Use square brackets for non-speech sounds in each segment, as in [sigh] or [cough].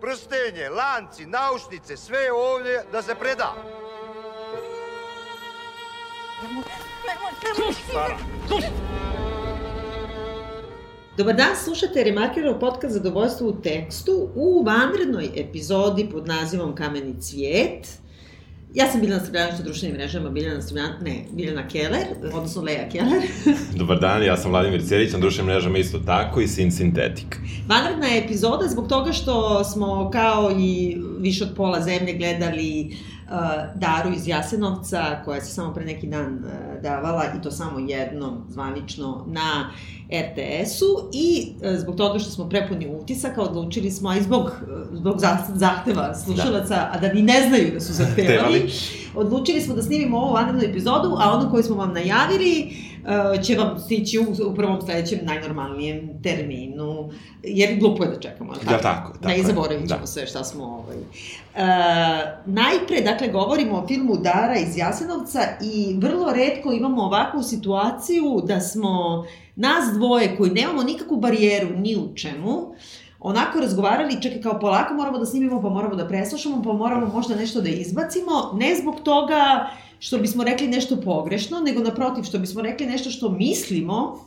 prstenje, lanci, naušnice, sve je ovdje da se preda. Dobar dan, slušate Remarkerov podcast Zadovoljstvo u tekstu u vanrednoj epizodi pod nazivom Kameni cvijet. Ja sam Biljana Srbljanić na društvenim mrežama, Biljana Srbljanić, ne, Biljana Keller, odnosno Leja Keller. [laughs] Dobar dan, ja sam Vladimir Cerić, na društvenim mrežama isto tako i Sin Sintetik. Vanredna je epizoda zbog toga što smo kao i više od pola zemlje gledali uh, Daru iz Jasenovca, koja se samo pre neki dan uh, davala, i to samo jednom zvanično na RTS-u i uh, zbog toga što smo prepuni utisaka, odlučili smo, a i zbog, uh, zbog zahteva slušalaca, da. a da ni ne znaju da su [laughs] zahtevali, odlučili smo da snimimo ovu vanrednu epizodu, a onu koju smo vam najavili će vam stići u, u prvom sledećem najnormalnijem terminu, jer glupo je da čekamo. Tako? Ja, tako, tako. Ne, i zaboravit ćemo da. sve šta smo ovaj... Uh, najpre, dakle, govorimo o filmu Dara iz Jasenovca i vrlo redko imamo ovakvu situaciju da smo nas dvoje koji nemamo nikakvu barijeru ni u čemu, onako razgovarali, čekaj kao polako moramo da snimimo, pa moramo da preslušamo, pa moramo možda nešto da izbacimo, ne zbog toga što bismo rekli nešto pogrešno, nego naprotiv što bismo rekli nešto što mislimo,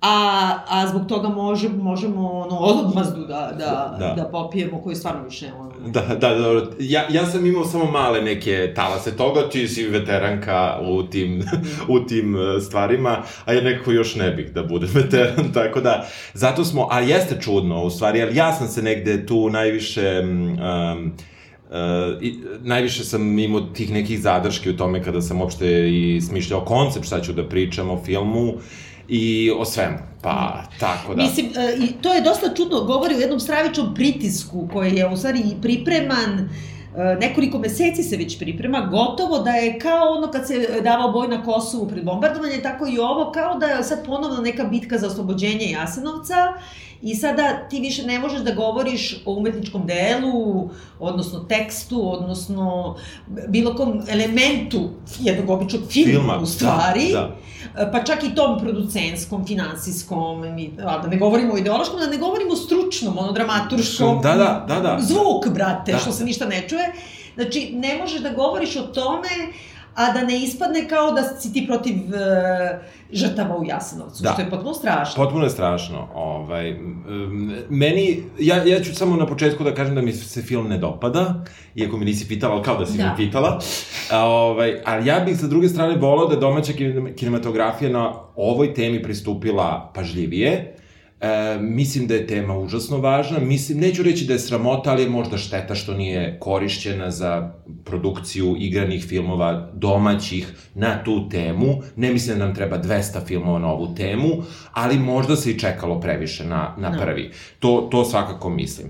a, a zbog toga može, možemo ono, odmazdu da, da, da. da popijemo, koji stvarno više ono... Da, da, dobro. Ja, ja sam imao samo male neke talase toga, čiji si veteranka u tim, [laughs] u tim e, stvarima, a ja nekako još ne bih da budem [laughs] veteran, tako da, zato smo, a jeste čudno, u stvari, ali ja sam se negde tu najviše... Um, Uh, i, najviše sam imao tih nekih zadrški u tome kada sam uopšte i smišljao koncept šta ću da pričam o filmu i o svemu. Pa, tako da. Mislim, e, i to je dosta čudno, govori o jednom stravičnom pritisku koji je u stvari pripreman e, nekoliko meseci se već priprema, gotovo da je kao ono kad se davao boj na Kosovu pred bombardovanje, tako i ovo, kao da je sad ponovno neka bitka za oslobođenje Jasenovca I sada ti više ne možeš da govoriš o umetničkom delu, odnosno tekstu, odnosno bilo kom elementu jednog običnog filma, filma u stvari. Da, da. Pa čak i tom producenskom, finansijskom, a da ne govorimo o ideološkom, da ne govorimo o stručnom, ono dramaturškom. Da, da, da, da. Zvuk, brate, da. što se ništa ne čuje. Znači, ne možeš da govoriš o tome, a da ne ispadne kao da si ti protiv uh, žrtava u Jasenovcu, da. što je potpuno strašno. Potpuno je strašno. Ovaj, meni, ja, ja ću samo na početku da kažem da mi se film ne dopada, iako mi nisi pitala, ali kao da si da. mi pitala. A, ovaj, ali ja bih sa druge strane volao da domaća kinematografija na ovoj temi pristupila pažljivije, E, mislim da je tema užasno važna, mislim, neću reći da je sramota, ali je možda šteta što nije korišćena za produkciju igranih filmova domaćih na tu temu. Ne mislim da nam treba 200 filmova na ovu temu, ali možda se i čekalo previše na, na da. prvi. To, to svakako mislim.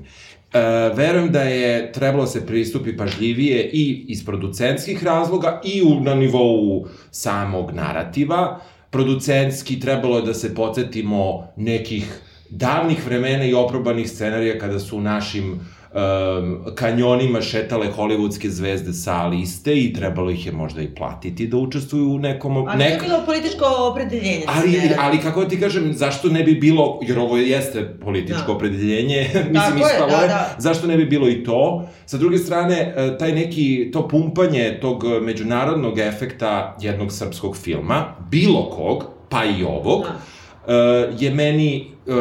E, verujem da je trebalo se pristupi pažljivije i iz producentskih razloga i u, na nivou samog narativa producentski trebalo je da se podsjetimo nekih davnih vremena i oprobanih scenarija kada su u našim um, kanjonima šetale hollywoodske zvezde sa liste i trebalo ih je možda i platiti da učestvuju u nekom... Ali nek... to je bilo političko opredeljenje. Ali, ali kako ti kažem, zašto ne bi bilo, jer ovo jeste političko da. opredeljenje, [laughs] mislim ispalo je, da, da. zašto ne bi bilo i to? Sa druge strane, e, taj neki, to pumpanje tog međunarodnog efekta jednog srpskog filma, bilo kog, pa i ovog, da. Uh, je meni uh,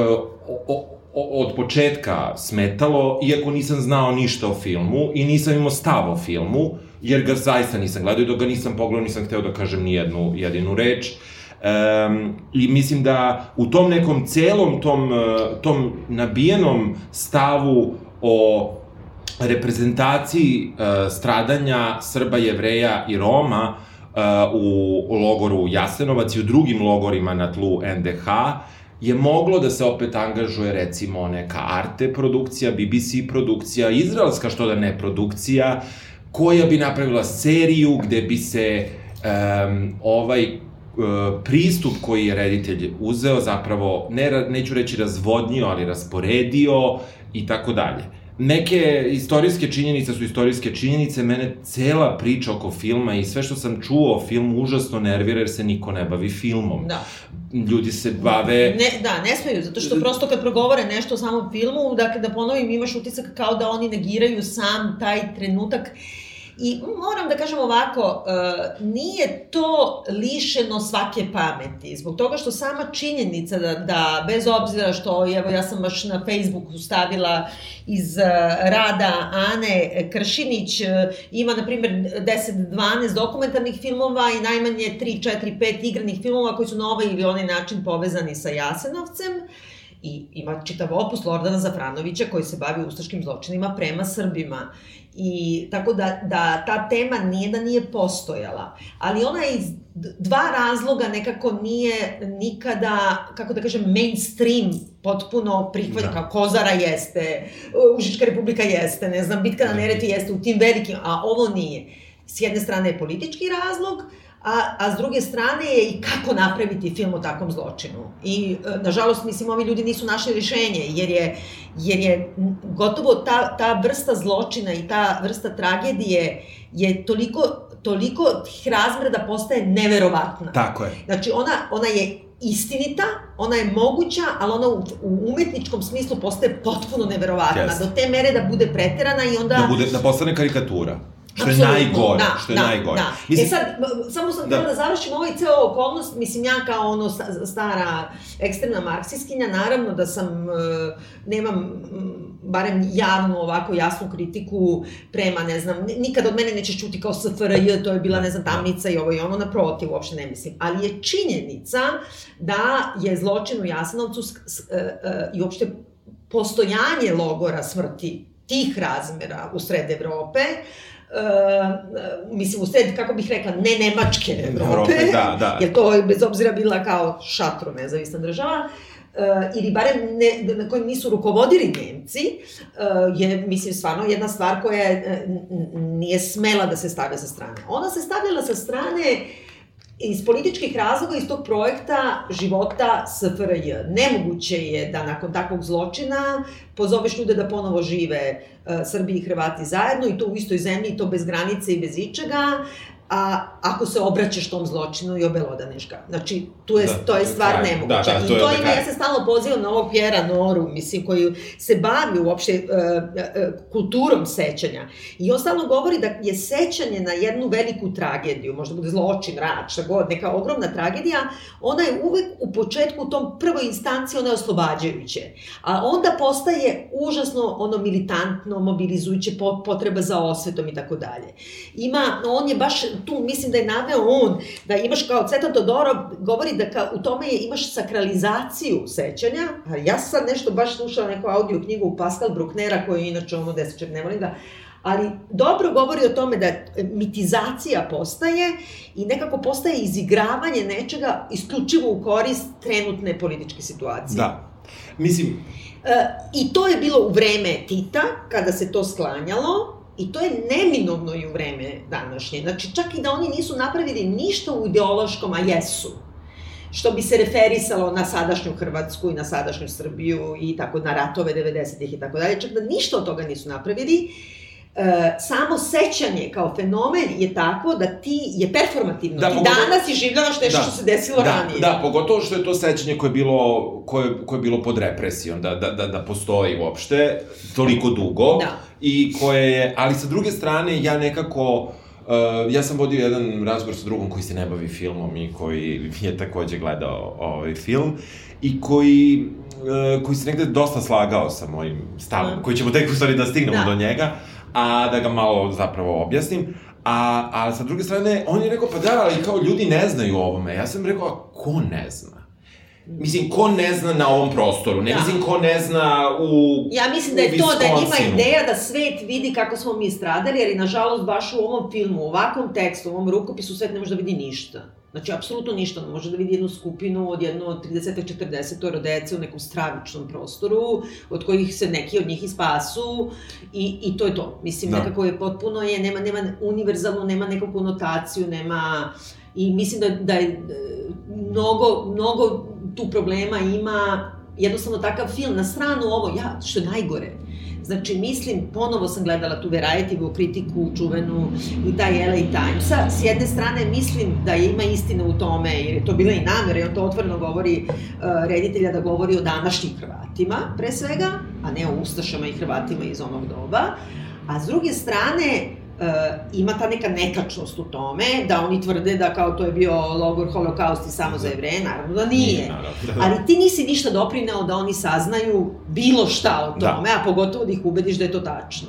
o, o, od početka smetalo, iako nisam znao ništa o filmu i nisam imao stav o filmu, jer ga zaista nisam gledao i dok ga nisam pogledao nisam hteo da kažem ni jednu jedinu reč. Um, I mislim da u tom nekom celom tom, tom nabijenom stavu o reprezentaciji uh, stradanja Srba, Jevreja i Roma uh, u logoru Jasenovac i u drugim logorima na tlu NDH, je moglo da se opet angažuje recimo neka Arte produkcija, BBC produkcija, izraelska što da ne produkcija, koja bi napravila seriju gde bi se um, ovaj uh, pristup koji je reditelj uzeo zapravo, ne, neću reći razvodnio, ali rasporedio i tako dalje. Neke istorijske činjenice su istorijske činjenice, mene cela priča oko filma i sve što sam čuo o filmu užasno nervira jer se niko ne bavi filmom. Da. Ljudi se bave... Ne, da, ne smeju, zato što prosto kad progovore nešto o samom filmu, dakle da ponovim imaš utisak kao da oni negiraju sam taj trenutak I moram da kažem ovako, uh, nije to lišeno svake pameti, zbog toga što sama činjenica da, da bez obzira što, evo ja sam baš na Facebooku stavila iz uh, rada Ane Kršinić, uh, ima na primjer 10-12 dokumentarnih filmova i najmanje 3, 4, 5 igranih filmova koji su na ovaj ili onaj način povezani sa Jasenovcem. I ima čitav opus Lordana Zafranovića koji se bavi ustaškim zločinima prema Srbima. I tako da, da ta tema nije da nije postojala, ali ona iz dva razloga nekako nije nikada, kako da kažem, mainstream potpuno prihvatio, da. kao Kozara jeste, Užička republika jeste, ne znam, Bitka na Nereti jeste u tim velikim, a ovo nije. S jedne strane je politički razlog, a, a s druge strane je i kako napraviti film o takvom zločinu. I, e, nažalost, mislim, ovi ljudi nisu našli rješenje, jer je, jer je gotovo ta, ta vrsta zločina i ta vrsta tragedije je toliko, toliko tih razmera da postaje neverovatna. Tako je. Znači, ona, ona je istinita, ona je moguća, ali ona u, u umetničkom smislu postaje potpuno neverovatna. Yes. Do te mere da bude preterana i onda... Da, bude, da postane karikatura. Što je najgore, da, što je da, najgore. Da. Mislim, e sad, samo sam htjela da. da završim ovaj ceo okolnost, mislim ja kao ono stara ekstremna marksistkinja, naravno da sam, e, nemam barem javnu ovako jasnu kritiku prema, ne znam, nikad od mene nećeš čuti kao SFRJ, to je bila, ne znam, tamnica i ovo i ono, naprotiv, uopšte ne mislim. Ali je činjenica da je zločin u Jasenovcu e, e, i uopšte postojanje logora smrti tih razmera u sred Evrope, uh, mislim, u sred, kako bih rekla, ne Nemačke Evrope, Evrope da, da. [laughs] jer to je bez obzira bila kao šatro nezavisna država, uh, ili barem ne, na kojim nisu rukovodili Nemci, uh, je, mislim, stvarno jedna stvar koja je, nije smela da se stavlja sa strane. Ona se stavljala sa strane uh, iz političkih razloga iz tog projekta života SFRJ. Nemoguće je da nakon takvog zločina pozoveš ljude da ponovo žive uh, Srbi i Hrvati zajedno i to u istoj zemlji, i to bez granice i bez ičega, a ako se obraćaš tom zločinu i obelodaneš ga. Znači, tu je, da, to je stvar kraj. nemoguća. Da, da, to I to ima, ja se stalno pozivam na ovog Pjera Noru, mislim, koji se bavi uopšte uh, uh, kulturom sećanja. I on stalno govori da je sećanje na jednu veliku tragediju, možda bude zločin, rat, šta god, neka ogromna tragedija, ona je uvek u početku, u tom prvoj instanciji, ona je oslobađajuće. A onda postaje užasno ono militantno, mobilizujuće potreba za osvetom i tako dalje. Ima, on je baš tu mislim da je naveo on, da imaš kao Ceta Todorov, govori da ka, u tome je, imaš sakralizaciju sećanja, a ja sam sad nešto baš slušala neku audio knjigu Pascal Brucknera, koji je inače ono desečer, ne volim da, ali dobro govori o tome da mitizacija postaje i nekako postaje izigravanje nečega isključivo u korist trenutne političke situacije. Da. Mislim... E, I to je bilo u vreme Tita, kada se to sklanjalo, I to je neminovno i u vreme današnje. Znači, čak i da oni nisu napravili ništa u ideološkom, a jesu, što bi se referisalo na sadašnju Hrvatsku i na sadašnju Srbiju i tako na ratove 90-ih i tako dalje, čak da ništa od toga nisu napravili, samo sećanje kao fenomen je tako da ti je performativno. Da, ti pogotovo, danas iživljavaš nešto da, što se desilo da, ranije. Da, pogotovo što je to sećanje koje je bilo, koje, koje je bilo pod represijom, da, da, da, da postoji uopšte toliko dugo. Da. I koje je, ali sa druge strane, ja nekako... Uh, ja sam vodio jedan razgovor sa drugom koji se ne bavi filmom i koji je takođe gledao ovaj film i koji, uh, koji se negde dosta slagao sa mojim stavom, mm. koji ćemo tek u stvari da stignemo da. do njega, a da ga malo zapravo objasnim. A, a sa druge strane, on je rekao, pa da, ali kao ljudi ne znaju o ovome. Ja sam rekao, a ko ne zna? Mislim, ko ne zna na ovom prostoru? Ne da. mislim, ko ne zna u Ja mislim da je to da ima ideja da svet vidi kako smo mi stradali, jer i nažalost baš u ovom filmu, u ovakvom tekstu, u ovom rukopisu svet ne može da vidi ništa. Znači, apsolutno ništa. On može da vidi jednu skupinu od jedno 30-40 dece u nekom stravičnom prostoru, od kojih se neki od njih ispasu i, i to je to. Mislim, da. nekako je potpuno je, nema, nema univerzalno, nema neku konotaciju, nema... I mislim da, da je mnogo, mnogo tu problema ima jednostavno takav film, na stranu ovo, ja, što je najgore, Znači, mislim, ponovo sam gledala tu Variety, kritiku čuvenu i taj LA Timesa. S jedne strane, mislim da ima istina u tome, jer je to bila i namera, jer on to otvoreno govori uh, reditelja da govori o današnjim Hrvatima, pre svega, a ne o Ustašama i Hrvatima iz onog doba. A s druge strane, ima ta neka netačnost u tome, da oni tvrde da kao to je bio logor holokaust i samo za jevreje, naravno da nije. Naravno, da, da. Ali ti nisi ništa doprineo da oni saznaju bilo šta o da. tome, da. a pogotovo da ih ubediš da je to tačno.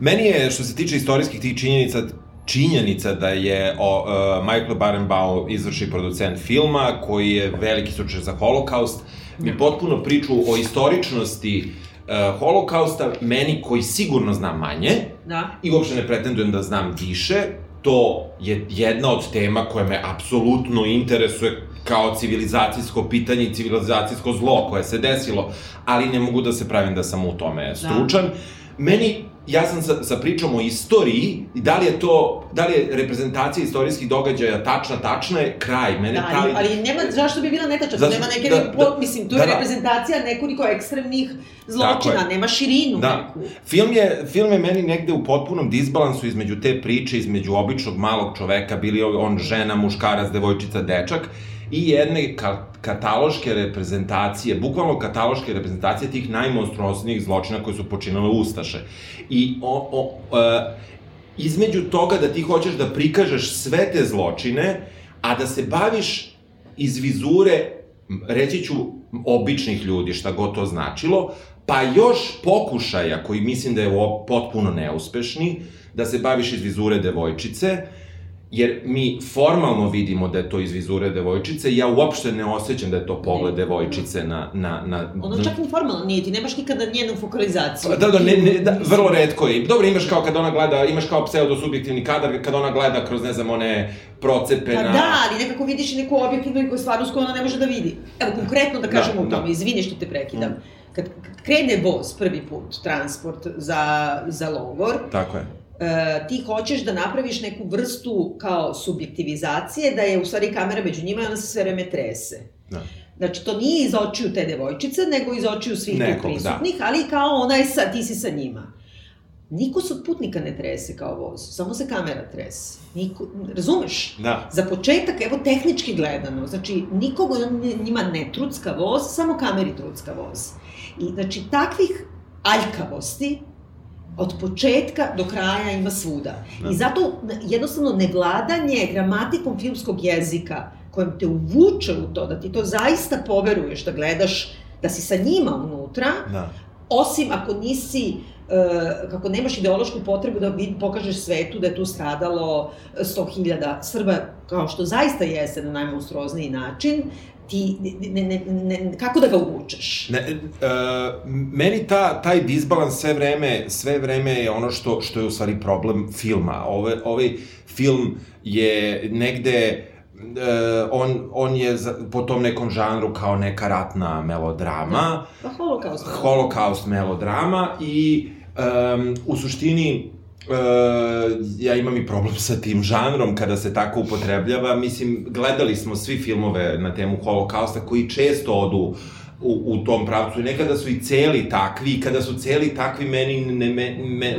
Meni je, što se tiče istorijskih tih činjenica, činjenica da je o, uh, Michael Barenbaum izvrši producent filma, koji je veliki slučaj za holokaust, mi da. potpuno priču o istoričnosti uh, holokausta, meni koji sigurno znam manje, da. i uopšte ne pretendujem da znam više, to je jedna od tema koja me apsolutno interesuje kao civilizacijsko pitanje i civilizacijsko zlo koje se desilo, ali ne mogu da se pravim da sam u tome stručan. Da. Meni ja sam sa, sa pričom o istoriji i da li je to, da li je reprezentacija istorijskih događaja tačna, tačna je kraj. Mene da, ali, ali nema, zašto bi bila netačna? Zato, nema neke, da, da, mislim, tu je da, da. reprezentacija nekoliko ekstremnih zločina, nema širinu da. neku. Film je, film je meni negde u potpunom disbalansu između te priče, između običnog malog čoveka, bili on žena, muškarac, devojčica, dečak, i jedne ka kataloške reprezentacije, bukvalno kataloške reprezentacije tih najmonstruosnijih zločina koje su počinile Ustaše. I o, o, e, između toga da ti hoćeš da prikažeš sve te zločine, a da se baviš iz vizure, reći ću, običnih ljudi, šta god to značilo, pa još pokušaja, koji mislim da je potpuno neuspešni, da se baviš iz vizure devojčice, jer mi formalno vidimo da je to iz vizure devojčice ja uopšte ne osjećam da je to pogled devojčice na... na, na ono čak ni formalno nije, ti nemaš nikada njenu fokalizaciju. Da, da, ne, ne, da, vrlo redko je. Dobro, imaš kao kad ona gleda, imaš kao pseudo-subjektivni kadar, kad ona gleda kroz, ne znam, one procepe pa na... da, ali nekako vidiš i neku objektivnu i stvarnost koju ona ne može da vidi. Evo, konkretno da kažemo da, u tome, da. izvini što te prekidam. Mm. Kad krene voz prvi put, transport za, za logor, Tako je e, ti hoćeš da napraviš neku vrstu kao subjektivizacije, da je u stvari kamera među njima i ona se sve vreme trese. Da. Znači, to nije iz očiju te devojčice, nego iz očiju svih Nekog, tu da. prisutnih, da. ali kao ona je sa, ti si sa njima. Niko se od putnika ne trese kao voz, samo se kamera trese. Niko, razumeš? Da. Za početak, evo tehnički gledano, znači nikogo njima ne trucka voz, samo kameri trucka voz. I znači takvih aljkavosti od početka do kraja ima svuda. Da. I zato jednostavno nevladanje gramatikom filmskog jezika kojem te uvuče u to, da ti to zaista poveruješ, da gledaš, da si sa njima unutra, da. osim ako nisi kako nemaš ideološku potrebu da vid, pokažeš svetu da je tu stradalo 100.000 Srba, kao što zaista jeste na najmonstruozniji način, ti, ne, ne, ne, kako da ga uvučeš? Ne, uh, meni ta, taj disbalans sve vreme, sve vreme je ono što, što je u stvari problem filma. Ove, ovaj film je negde uh, on, on je za, po tom nekom žanru kao neka ratna melodrama. Da. Pa holokaust. Holokaust melodrama i um, u suštini E, ja imam i problem sa tim žanrom kada se tako upotrebljava. Mislim, gledali smo svi filmove na temu holokausta koji često odu u, u tom pravcu. I nekada su i celi takvi i kada su celi takvi meni ne, me, me,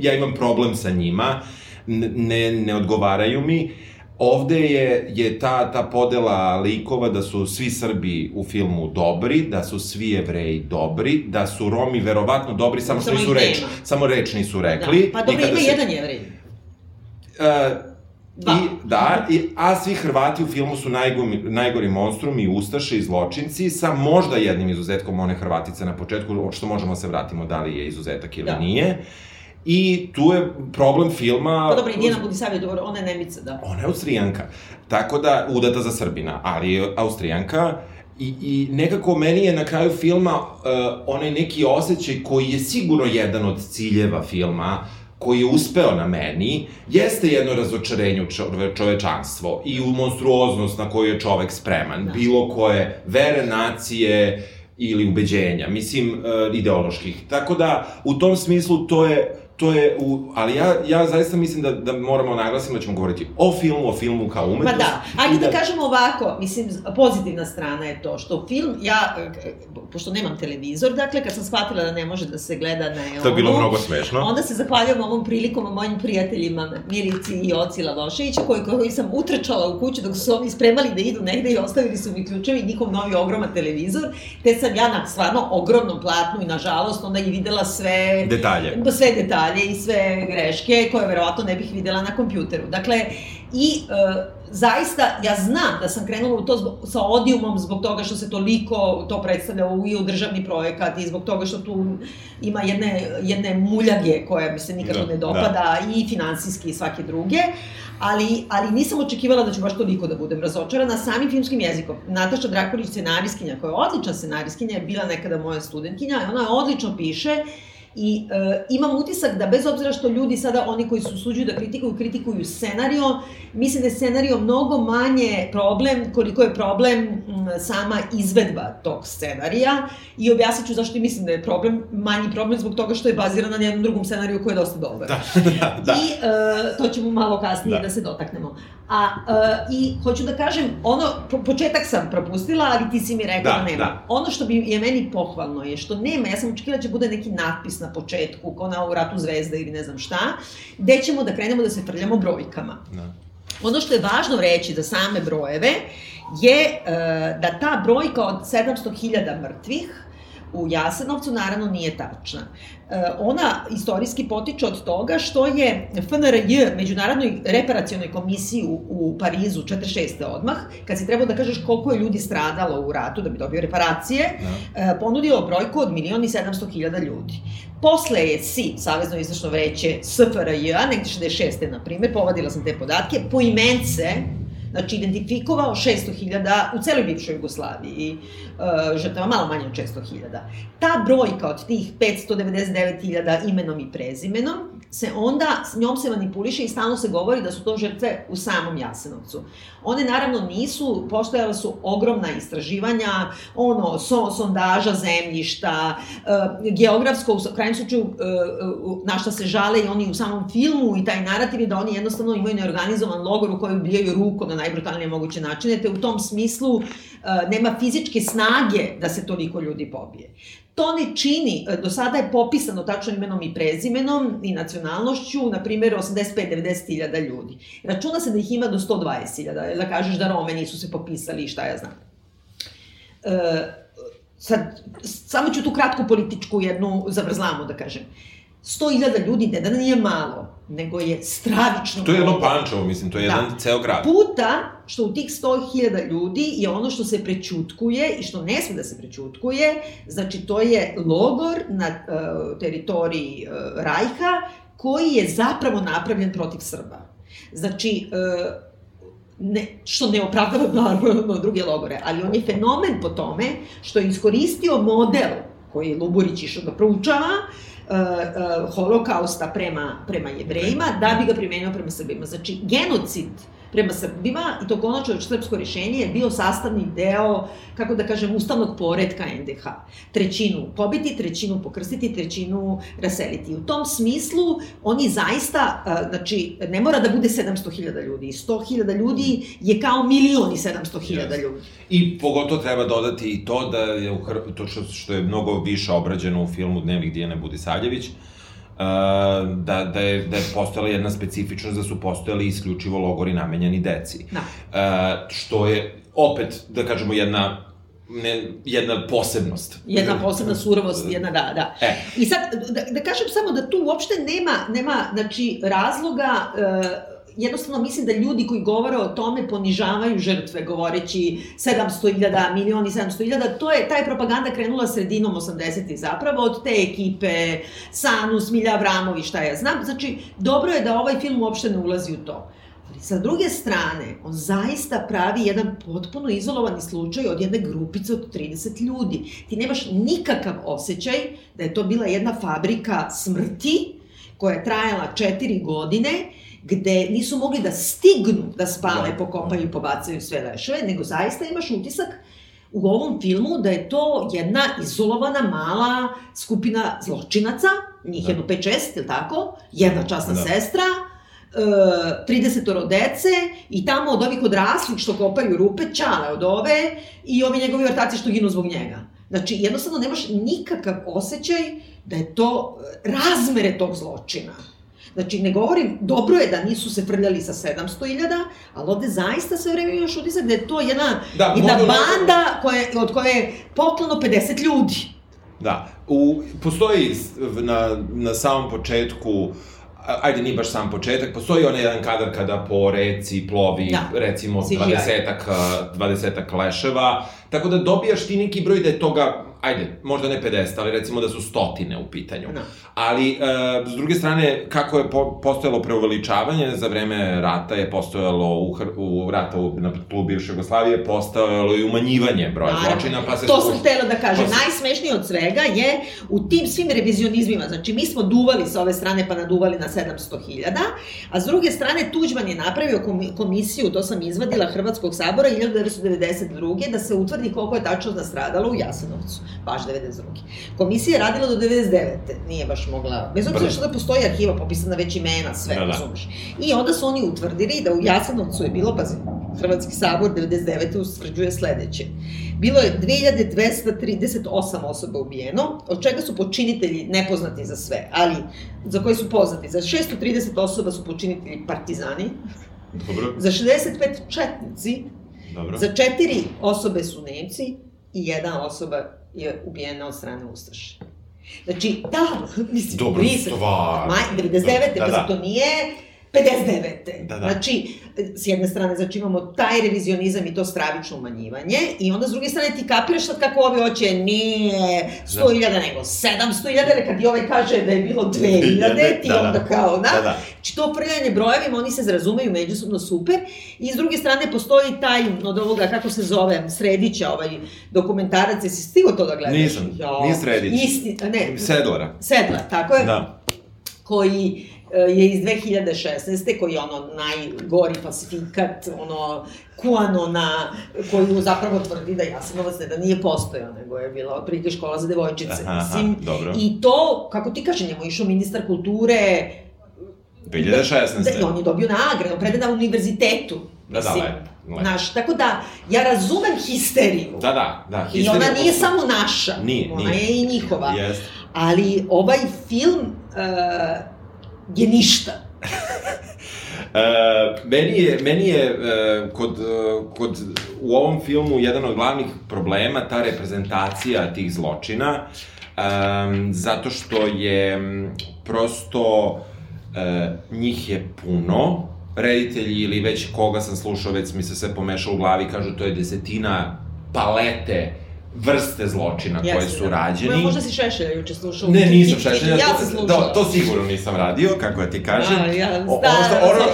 ja imam problem sa njima. Ne, ne odgovaraju mi Ovde je, je ta, ta podela likova da su svi Srbi u filmu dobri, da su svi jevreji dobri, da su Romi verovatno dobri, samo što nisu reč, samo reč nisu rekli. Da. Pa dobro, ima se... jedan jevrej. Uh, Dva. I, da, i, a svi Hrvati u filmu su najgori, najgori monstrumi, ustaše i zločinci, sa možda jednim izuzetkom one Hrvatice na početku, što možemo da se vratimo da li je izuzetak ili da. nije. Uh, I tu je problem filma... Pa dobro, i Dijana Budisavljev, dobro, ona je Nemica, da. Ona je Austrijanka. Tako da, udata za Srbina, ali je Austrijanka. I, I nekako meni je na kraju filma uh, onaj neki osjećaj koji je sigurno jedan od ciljeva filma, koji je uspeo na meni, jeste jedno razočarenje u čove, čovečanstvo i u monstruoznost na koju je čovek spreman. Da. Bilo koje vere, nacije ili ubeđenja, mislim, uh, ideoloških. Tako da, u tom smislu, to je to je, u, ali ja, ja zaista mislim da, da moramo naglasiti da ćemo govoriti o filmu, o filmu kao umetnost. Ma da, ajde da... da kažemo ovako, mislim, pozitivna strana je to, što film, ja, pošto nemam televizor, dakle, kad sam shvatila da ne može da se gleda na To je bilo mnogo smešno. Onda se zahvaljujem ovom prilikom mojim prijateljima Milici i Oci Lavoševića, koji, koji sam utrčala u kuću dok su oni spremali da idu negde i ostavili su mi ključevi njihov novi ogroman televizor, te sam ja na stvarno ogromnom platnu i nažalost onda i videla sve... Detalje. Sve detalje detalje i sve greške koje verovatno ne bih videla na kompjuteru. Dakle, i e, zaista, ja znam da sam krenula u to zbog, sa odijumom zbog toga što se toliko to predstavlja u, i u državni projekat i zbog toga što tu ima jedne, jedne muljage koja mi se nikako da, ne dopada da. i finansijski i svake druge, ali, ali nisam očekivala da ću baš toliko da budem razočarana samim filmskim jezikom. Nataša Drakulić, scenarijskinja, koja je odlična scenarijskinja, je bila nekada moja studentkinja, ona odlično piše I e, imam utisak da bez obzira što ljudi sada, oni koji su suđuju da kritikuju, kritikuju scenario, mislim da je scenario mnogo manje problem koliko je problem m, sama izvedba tog scenarija i objasnit ću zašto mislim da je problem, manji problem zbog toga što je baziran na jednom drugom scenariju koji je dosta dobar. Da, [laughs] da, da. I e, to ćemo malo kasnije da, da se dotaknemo. A, e, i hoću da kažem, ono, po, početak sam propustila, ali ti si mi rekao da, da nema. Da. Ono što bi je meni pohvalno je što nema, ja sam očekivala da će bude neki natpis na početku, kao na u Ratu zvezda ili ne znam šta, gde ćemo da krenemo da se trljamo brojkama. Da. Ono što je važno reći za same brojeve je e, da ta brojka od 700.000 mrtvih u Jasenovcu naravno nije tačna. E, ona istorijski potiče od toga što je FNRJ, Međunarodnoj reparacionoj komisiji u, u Parizu, 46. odmah, kad si trebao da kažeš koliko je ljudi stradalo u ratu da bi dobio reparacije, no. Da. ponudio brojku od milion i 700 hiljada ljudi. Posle je SI, Savezno izvršno vreće SFRJ, negde 66. na primjer, povadila sam te podatke, po imence znači identifikovao 600.000 u celoj bivšoj Jugoslaviji, uh, žrtava malo manje od 600.000. Ta brojka od tih 599.000 imenom i prezimenom se onda, s njom se manipuliše i stalno se govori da su to žrtve u samom Jasenovcu. One naravno nisu, postojala su ogromna istraživanja, ono, so, sondaža zemljišta, uh, geografsko, u krajnjem slučaju, uh, na šta se žale i oni u samom filmu i taj narativ je da oni jednostavno imaju neorganizovan logor u kojem ubijaju rukom na najbrutalnije moguće načine, te u tom smislu uh, nema fizičke snage da se toliko ljudi pobije. To ne čini, do sada je popisano tačno imenom i prezimenom i nacionalnošću, na primjer, 85-90 hiljada ljudi. Računa se da ih ima do 120 hiljada, da kažeš da Rome nisu se popisali i šta ja znam. E, sad, samo ću tu kratku političku jednu zavrzlamu da kažem. 100.000 ljudi ne da nije malo, nego je stravično. To je jedno pančevo, mislim, to je da. jedan ceo grad. Puta što u tih 100.000 ljudi je ono što se prećutkuje i što ne sme da se prećutkuje, znači to je logor na uh, teritoriji uh, Rajha koji je zapravo napravljen protiv Srba. Znači, uh, ne, što ne opravdava naravno druge logore, ali on je fenomen po tome što je iskoristio model koji je Luburić išao da proučava, uh, uh, holokausta prema, prema jevrejima, da bi ga primenio prema Srbima. Znači, genocid prema Srbima i to konačno srpsko rešenje je bio sastavni deo, kako da kažem, ustavnog poredka NDH. Trećinu pobiti, trećinu pokrstiti, trećinu raseliti. U tom smislu oni zaista, znači, ne mora da bude 700.000 ljudi. 100.000 ljudi je kao milion i 700.000 ljudi. I pogotovo treba dodati i to da je u Hr... to što, je mnogo više obrađeno u filmu Dnevnik Dijane Budisavljević, da, da, je, da je postojala jedna specifičnost da su postojali isključivo logori namenjeni deci. Da. Uh, što je opet, da kažemo, jedna ne, jedna posebnost. Jedna posebna surovost, jedna da, da. E. I sad, da, da kažem samo da tu uopšte nema, nema znači, razloga uh, jednostavno mislim da ljudi koji govore o tome ponižavaju žrtve govoreći 700.000, milioni 700.000, to je, ta je propaganda krenula sredinom 80. zapravo od te ekipe, Sanus, Milja Avramovi, šta ja znam. Znači, dobro je da ovaj film uopšte ne ulazi u to. Ali sa druge strane, on zaista pravi jedan potpuno izolovani slučaj od jedne grupice od 30 ljudi. Ti nemaš nikakav osjećaj da je to bila jedna fabrika smrti koja je trajala četiri godine gde nisu mogli da stignu da spale, da. pokopaju i pobacaju sve leševe, nego zaista imaš utisak u ovom filmu da je to jedna izolovana mala skupina zločinaca njih da. jedno 5-6, ili tako? Jedna časna da. sestra, e, 30 dece i tamo od ovih odraslih što kopaju rupe, čale od ove i ovi njegovi ortaci što ginu zbog njega. Znači, jednostavno nemaš nikakav osjećaj da je to razmere tog zločina. Znači, ne govorim, dobro je da nisu se frljali sa 700.000, ali ovde zaista sve vreme imaš utisak da je to jedna, da, jedna banda koje, od koje je poklano 50 ljudi. Da, u, postoji na, na samom početku ajde, nije baš sam početak, postoji onaj jedan kadar kada po reci plovi, da. recimo, 20-ak 20 leševa, tako da dobijaš ti neki broj da je toga ajde, možda ne 50, ali recimo da su stotine u pitanju. No. Da. Ali, e, s druge strane, kako je po, postojalo preuveličavanje, za vreme rata je postojalo u, u rata u, na tlu bivše Jugoslavije, postojalo i umanjivanje broja Naravno. zločina, pa se... To sam htela da kažem. Se... Najsmešnije od svega je u tim svim revizionizmima, znači mi smo duvali sa ove strane pa naduvali na 700.000, a s druge strane Tuđman je napravio komisiju, to sam izvadila Hrvatskog sabora 1992. da se utvrdi koliko je tačno nastradalo u Jasenovcu baš 92. Komisija je radila do 99. Nije baš mogla, bez obzira što da postoji arhiva popisana već imena, sve, da, da. razumeš. I onda su oni utvrdili da u Jasanovcu je bilo, pazi, Hrvatski sabor 99. usvrđuje sledeće. Bilo je 2238 osoba ubijeno, od čega su počinitelji nepoznati za sve, ali za koje su poznati. Za 630 osoba su počinitelji partizani, Dobro. za 65 četnici, Dobro. za četiri osobe su Nemci i jedna osoba je ubijena od strane Ustaše. Znači, da, mislim, Dobro, stvar. Maj, 99. Da, da. to nije 59. Da, da. Znači, s jedne strane, znači imamo taj revizionizam i to stravično umanjivanje, i onda s druge strane ti kapiraš sad kako ovi hoće, nije 100.000, da. nego 700.000, kad i ovaj kaže da je bilo [laughs] 2.000, ti da, da, onda kao, da? da, da. Znači to prljanje brojevima, oni se zrazumeju međusobno super, i s druge strane postoji taj, od ovoga, kako se zove, Sredića, ovaj dokumentarac, jesi stigo to da gledaš? Nisam, jo, nije Sredić. Isti, ne. Sedlara. Sedlar, tako je. Da. Koji je iz 2016. koji je ono najgori falsifikat, ono Kuanona, koji zapravo tvrdi da Jasenovac ne da nije postojao, nego je bila otprilike škola za devojčice. Aha, Mislim, dobro. I to, kako ti kaže, njemu išao ministar kulture, 2016. Da, on je dobio nagradu, preda na univerzitetu. Da, da, lepo. Lepo. Naš, tako da, ja razumem histeriju. Da, da, da. I ona nije samo naša. Nije, ona nije. je i njihova. Jest. Ali ovaj film uh, je ništa. Uh, [laughs] meni je, meni je uh, kod, uh, kod, u ovom filmu jedan od glavnih problema ta reprezentacija tih zločina, um, zato što je prosto uh, njih je puno, reditelji ili već koga sam slušao, već mi se sve pomešao u glavi, kažu to je desetina palete vrste zločina Jeste, koje su da. rađeni. Možda si Šešelja juče slušao. Ne, nisam Šešelja. Ja sam slušao. Da, to sigurno nisam radio, kako ja ti kažem. A, ja, da, o, ono,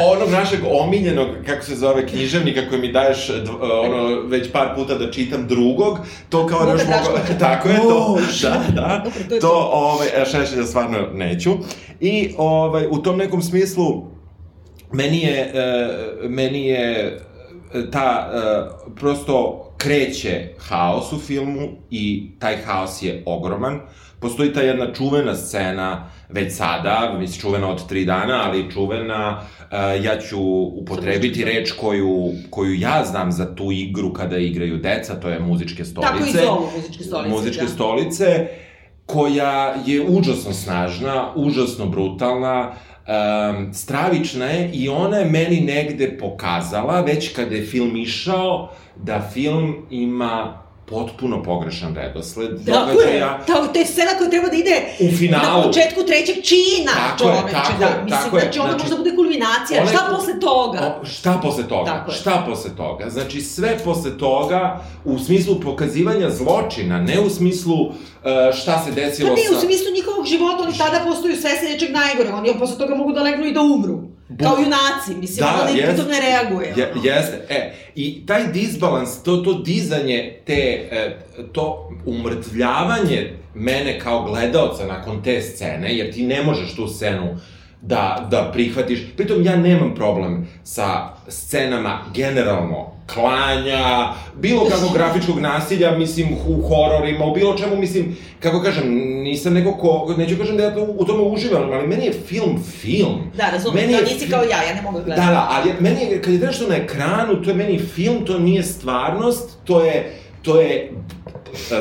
o, onog našeg omiljenog, kako se zove, književnika koji mi daješ ono, već par puta da čitam drugog, to kao da još mogu... [laughs] Tako je to. [laughs] Da, da. [laughs] to, to ovaj, Šešelja stvarno neću. I ovaj, u tom nekom smislu, meni je, uh, meni je ta, uh, prosto, kreće haos u filmu i taj haos je ogroman. Postoji ta jedna čuvena scena već sada, mislim čuvena od tri dana, ali čuvena, uh, ja ću upotrebiti reč koju, koju ja znam za tu igru kada igraju deca, to je muzičke stolice. Tako i zovu muzičke stolice. Muzičke da. stolice, koja je užasno snažna, užasno brutalna, um, stravična je i ona je meni negde pokazala, već kada je film išao, da film ima potpuno pogrešan redosled događaja. Tako je, to je scena koja treba da ide u finalu. na početku trećeg čina, tako čoveče, je, tako da. Mislim, tako znači, onda znači, možda bude kulminacija. Šta posle toga? O, šta posle toga? Tako šta posle toga? Znači, sve posle toga, u smislu pokazivanja zločina, ne u smislu uh, šta se desilo sa... Pa ne, u smislu njihovog života, oni tada postaju svesni nečeg najgore, oni posle toga mogu da legnu i da umru. Bu... Kao junaci, mislim, da, ona jest, ne reaguje. Je, jeste, e, i taj disbalans, to, to dizanje, te, e, to umrtvljavanje mene kao gledaoca nakon te scene, jer ti ne možeš tu scenu da, da prihvatiš. Pritom ja nemam problem sa scenama generalno klanja, bilo kakvog grafičkog nasilja, mislim, u hororima, u bilo čemu, mislim, kako kažem, nisam neko ko, neću kažem da ja to, u tome uživam, ali meni je film film. Da, razumem, meni da nisi kao ja, ja ne mogu da gledati. Da, da, ali meni je, kad je nešto na ekranu, to je meni film, to nije stvarnost, to je, to je,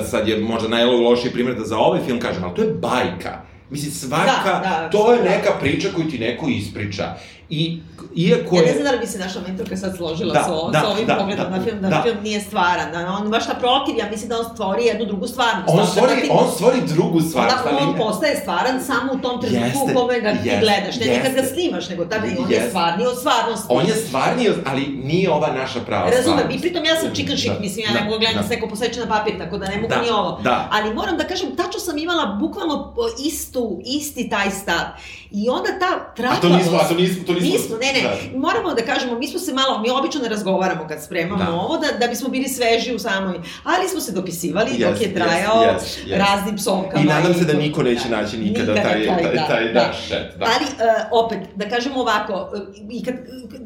sad je možda najlošiji primjer da za ovaj film kažem, ali to je bajka. Mislim, svaka, da, da, to je da. neka priča koju ti neko ispriča. I iako je... Ja ne znam da li bi se naša mentorka sad složila da, sa, da, sa ovim da, pogledom da, na film, da, da film nije stvaran, da on baš naprotiv, ja mislim da on stvori jednu drugu stvarnost. On stvori, on stvori drugu stvarnost. Da, on postaje stvaran samo u tom trenutku u kome ga ti gledaš, ne nekad ga snimaš, nego tada on je stvarni od stvarnosti. On je stvarni, ali nije ova naša prava Razumem, i pritom ja sam chicken shit, da, mislim, ja da, ne mogu gledati da. sve ko posveća na papir, tako da ne mogu da, ni ovo. Da. Ali moram da kažem, tačno sam imala bukvalno istu, isti taj stav. I onda ta traplavost... A to nismo, a to nismo, to nismo... Nismo, ne, ne, da. moramo da kažemo, mi smo se malo, mi obično ne razgovaramo kad spremamo da. ovo, da, da bismo bili sveži u samoj, ali smo se dopisivali yes, dok je trajao yes, yes, yes. raznim psovkama. I nadam se da niko neće da, naći nikada, nikada taj, taj, taj, da, taj, da, da, šet. Da. Ali, uh, opet, da kažemo ovako, uh, i kad,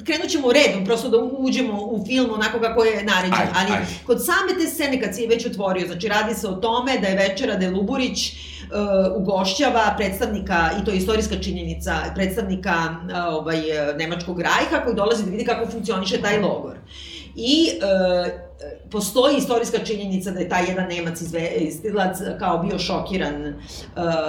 krenut ćemo redom, prosto da uđemo u film onako kako je naređen, aj, ali aj. kod same te scene kad si je već otvorio, znači radi se o tome da je večera da je Luburić uh, ugošćava predstavnika, i to je istorijska činjenica, predstavnika uh, ovaj, Nemačkog rajha koji dolazi da vidi kako funkcioniše taj logor. I uh, postoji istorijska činjenica da je taj jedan Nemac izdilac kao bio šokiran uh,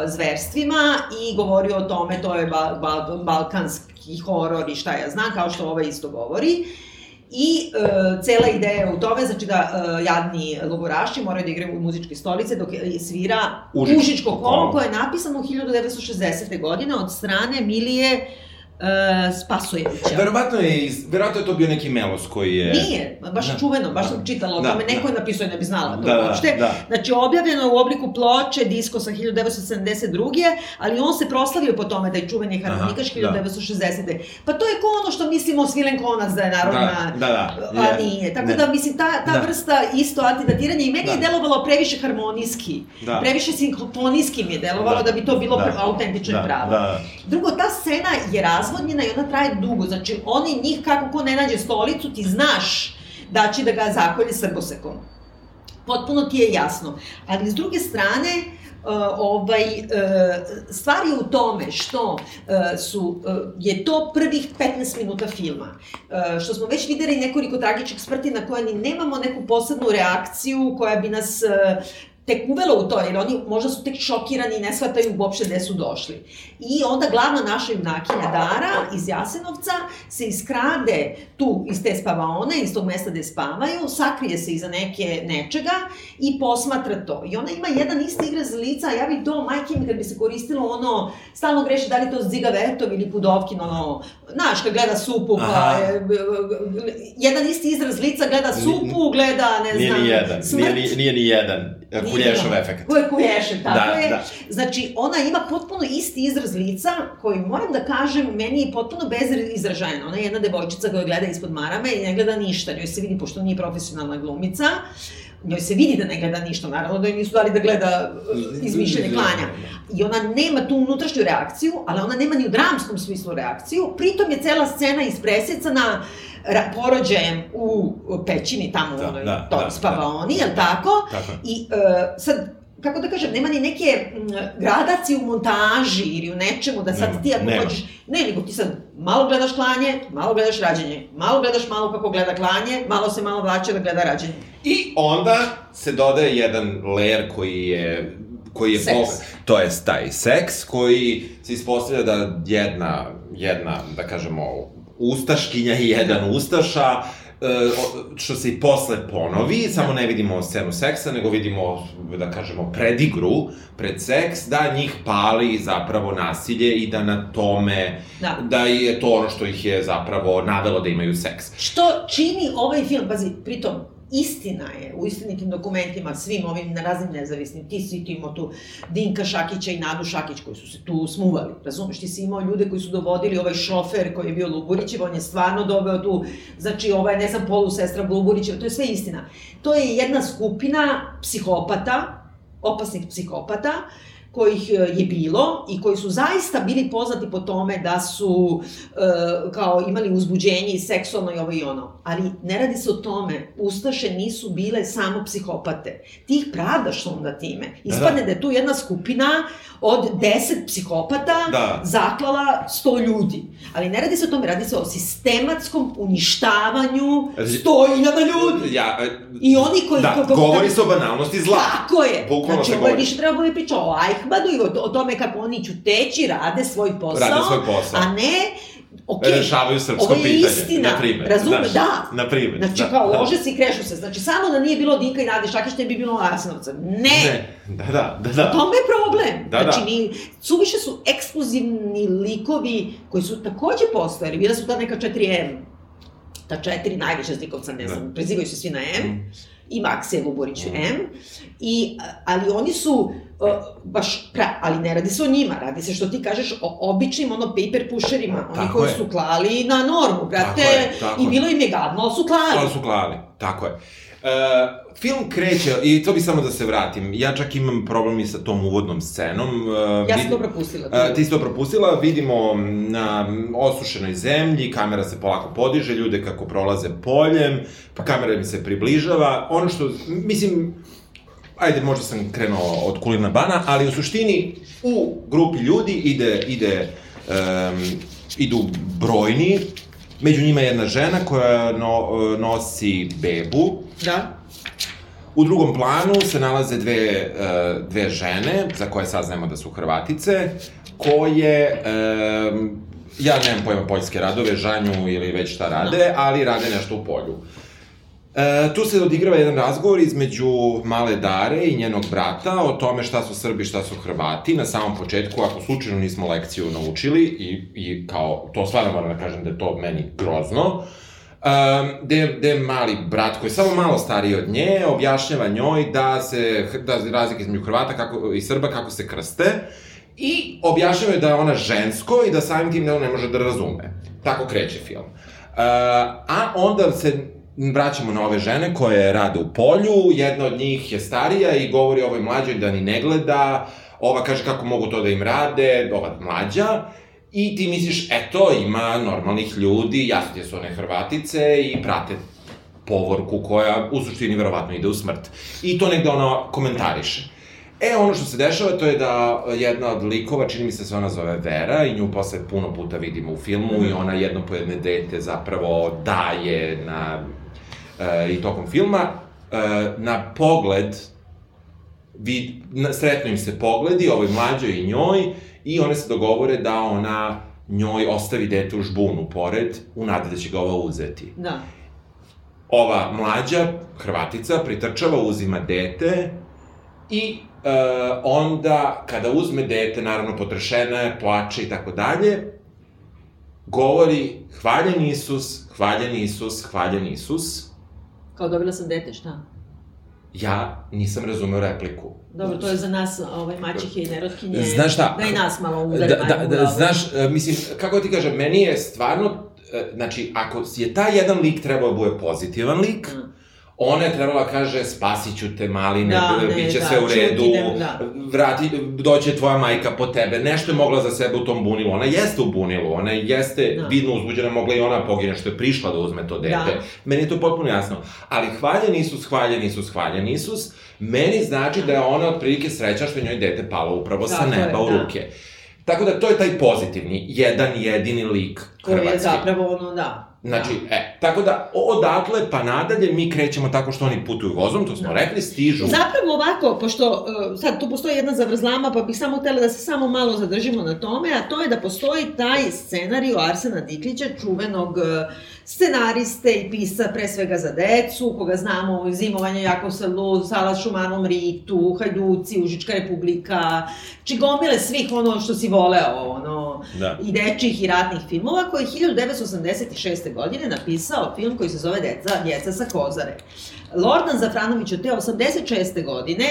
zverstvima i govorio o tome, to je ba, ba, balkanski horor i šta ja znam, kao što ovaj isto govori. Uh, I e, cela ideja u tome, znači da e, jadni logoraši moraju da igraju u muzičke stolice dok svira Užičko, Užičko kolo koje je napisano 1960. godine od strane Milije uh, Spasojevića. Verovatno je, verovatno je to bio neki melos koji je... Nije, baš da. čuveno, baš sam čitala o da, tome, neko da. je napisao i ne bi znala to da, da uopšte. Da, da. Znači, objavljeno u obliku ploče, disko sa 1972. Ali on se proslavio po tome da je čuveni harmonikaš 1960. Da. Pa to je ko ono što mislimo Svilen Konac da je narodna... Da, da, da. A nije. Tako ne. da, mislim, ta, ta da. vrsta isto antidatiranja i meni da. je delovalo previše harmonijski. Da. Previše sinfonijski mi je delovalo da, da bi to bilo da. autentično da. pravo. Da. Drugo, ta scena je raz razvodnjena i ona traje dugo. Znači, oni njih kako ko ne nađe stolicu, ti znaš da će da ga zakolje srbosekom. Potpuno ti je jasno. Ali s druge strane, Uh, ovaj, uh, stvar je u tome što uh, su, je to prvih 15 minuta filma. Što smo već videli nekoliko tragičnih smrti na koje ni nemamo neku posebnu reakciju koja bi nas tek uvelo u to, jer oni možda su tek šokirani i ne shvataju uopšte gde su došli. I onda glavna naša junakinja Dara iz Jasenovca se iskrade tu iz te spavaone, iz tog mesta gde spavaju, sakrije se iza neke nečega i posmatra to. I ona ima jedan isti izraz lica, a ja bih to, majke mi, kad bi se koristilo ono, stalno greši da li to Ziga Vetov ili Pudovkin, ono, znaš, kad gleda supu, pa je, jedan isti izraz lica gleda supu, gleda, ne znam, nije ni jedan, smrt. Nije, nije ni jedan Kulješov efekt. Ko je Kulješev, tako da, je. Da. Znači, ona ima potpuno isti izraz lica, koji, moram da kažem, meni je potpuno bezizražajna. Ona je jedna devojčica koja gleda ispod marame i ne gleda ništa. Njoj se vidi, pošto nije profesionalna glumica, njoj se vidi da ne gleda ništa, naravno da joj nisu dali da gleda izmišljanje klanja. I ona nema tu unutrašnju reakciju, ali ona nema ni u dramskom smislu reakciju. Pritom je cela scena ispresecana porođajem u pećini tamo da, onoj, da, da, spavaoni, da, jel tako? tako? I uh, sad, kako da kažem, nema ni neke gradacije u montaži ili u nečemu da sad nema, ti ako nema. hoćeš, ne, nego ti sad malo gledaš klanje, malo gledaš rađenje, malo gledaš malo kako gleda klanje, malo se malo vraća da gleda rađenje. I onda se dodaje jedan layer koji je koji je seks. to je taj seks koji se ispostavlja da jedna jedna da kažemo ustaškinja i jedan ustaša, što se i posle ponovi, samo ne vidimo scenu seksa, nego vidimo, da kažemo, predigru pred seks, da njih pali zapravo nasilje i da na tome, da, da je to ono što ih je zapravo navelo da imaju seks. Što čini ovaj film, pazi, pritom, istina je u istinitim dokumentima, svim ovim na raznim nezavisnim, ti si imao tu Dinka Šakića i Nadu Šakić koji su se tu smuvali, razumeš, ti si imao ljude koji su dovodili ovaj šofer koji je bio Luburićev, on je stvarno doveo tu, znači ova je ne znam polu sestra Luburićeva, to je sve istina. To je jedna skupina psihopata, opasnih psihopata, kojih e, je bilo i koji su zaista bili poznati po tome da su e, kao imali uzbuđenje i seksualno i ovo i ono. Ali ne radi se o tome. Ustaše nisu bile samo psihopate. Ti ih pravdaš onda time. Ispadne da, da. da je tu jedna skupina od deset psihopata da. zaklala sto ljudi. Ali ne radi se o tome, radi se o sistematskom uništavanju sto iljada ljudi. Ja, e, I oni koji... Da, ko, govori se o banalnosti zla. Tako je. Bukvalno znači, ovo je više treba biti priča o Eichmannu i o, o tome kako oni ćuteći rade svoj posao. Rade svoj posao. A ne okay, rešavaju srpsko pitanje. Ovo je istina, na primer, razume, znaš, da. Na primer, Znači, da, kao, da. lože se i krešu se. Znači, samo da nije bilo Dinka i Nade Šakić, ne bi bilo Arsenovca. Ne! Ne, da, da, da. da. U tome je problem. Da, znači, da. Ni, suviše su ekskluzivni likovi koji su takođe postojali. Bila su ta neka 4M. Ta četiri najveća zlikovca, ne znam, da. prezivaju se svi na M. Mm i Maksija Luborić mm. M. I, ali oni su baš, pra, ali ne radi se o njima, radi se što ti kažeš o običnim ono paper pusherima, oni koji je. su klali na normu, brate, tako je, tako i bilo im je gadno, ali su klali. Ali su klali, tako je. Uh, film kreće, i to bi samo da se vratim, ja čak imam problem i sa tom uvodnom scenom. Uh, ja sam to propustila. Uh, ti si to propustila, vidimo na osušenoj zemlji, kamera se polako podiže, ljude kako prolaze poljem, pa kamera mi se približava. Ono što, mislim, ajde, možda sam krenuo od kulina bana, ali u suštini u grupi ljudi ide, ide, um, idu brojni, među njima jedna žena koja no, nosi bebu. Da. U drugom planu se nalaze dve, uh, dve žene, za koje saznajemo da su Hrvatice, koje, um, ja nemam pojma poljske radove, žanju ili već šta rade, da. ali rade nešto u polju. E, tu se odigrava jedan razgovor između male Dare i njenog brata o tome šta su Srbi, šta su Hrvati. Na samom početku, ako slučajno nismo lekciju naučili, i, i kao, to stvarno moram da kažem da je to meni grozno, um, gde mali brat, koji je samo malo stariji od nje, objašnjava njoj da se, da razlike između Hrvata kako, i Srba kako se krste, i objašnjava da je ona žensko i da samim tim ne, ne može da razume. Tako kreće film. Uh, a onda se vraćamo na ove žene koje rade u polju, jedna od njih je starija i govori ovoj mlađoj da ni ne gleda, ova kaže kako mogu to da im rade, ova mlađa, i ti misliš, eto, ima normalnih ljudi, jasno su one Hrvatice i prate povorku koja u suštini verovatno ide u smrt. I to negde ona komentariše. E, ono što se dešava to je da jedna od likova, čini mi se se ona zove Vera i nju posle puno puta vidimo u filmu mm. i ona jedno po jedne dete zapravo daje na i tokom filma, e, na pogled, vid, na, sretno im se pogledi, ovoj mlađoj i njoj, i one se dogovore da ona njoj ostavi dete u žbunu pored, u nadi da će ga ova uzeti. Da. Ova mlađa, Hrvatica, pritrčava, uzima dete i e, onda, kada uzme dete, naravno potrešena je, plače i tako dalje, govori, hvaljen Isus, hvaljen Isus, hvaljen Isus, Kao dobila sam dete, šta? Ja nisam razumeo repliku. Dobro, to je za nas ovaj, mačihe i nerotkinje. Znaš šta? Da i nas malo udari da, da, da, Znaš, e, mislim, kako ti kažem, meni je stvarno, e, znači, ako je taj jedan lik trebao da bude pozitivan lik, mm Ona je trebala kaže spasit ću te maline, da, bit će da, sve u redu, da. vrati, doće tvoja majka po tebe, nešto je mogla za sebe u tom bunilu, ona jeste u bunilu, ona jeste da. vidno uzbuđena, mogla i ona pogine što je prišla da uzme to dete. Da. Meni je to potpuno jasno. Ali hvaljen Isus, hvaljen Isus, hvaljen Isus, meni znači da je ona otprilike sreća što je njoj dete palo upravo da, sa neba je, u da. ruke. Da. Tako da to je taj pozitivni, jedan jedini lik hrvatski. Koji je zapravo ono, da, Znači, da. e, tako da, odatle pa nadalje mi krećemo tako što oni putuju vozom, to smo da. rekli, stižu. Zapravo ovako, pošto uh, sad tu postoji jedna zavrzlama, pa bih samo htela da se samo malo zadržimo na tome, a to je da postoji taj scenarij Arsena Diklića, čuvenog uh, scenariste i pisa pre svega za decu, koga znamo Zimovanje, Jakov Salu, Sala Šumanom Ritu, Hajduci, Užička republika, čigomile svih ono što si voleo, ono, da. i dečih i ratnih filmova, koji je 1986. godine napisao film koji se zove Deca, Djeca sa Kozare. Lordan Zafranović od te 86. godine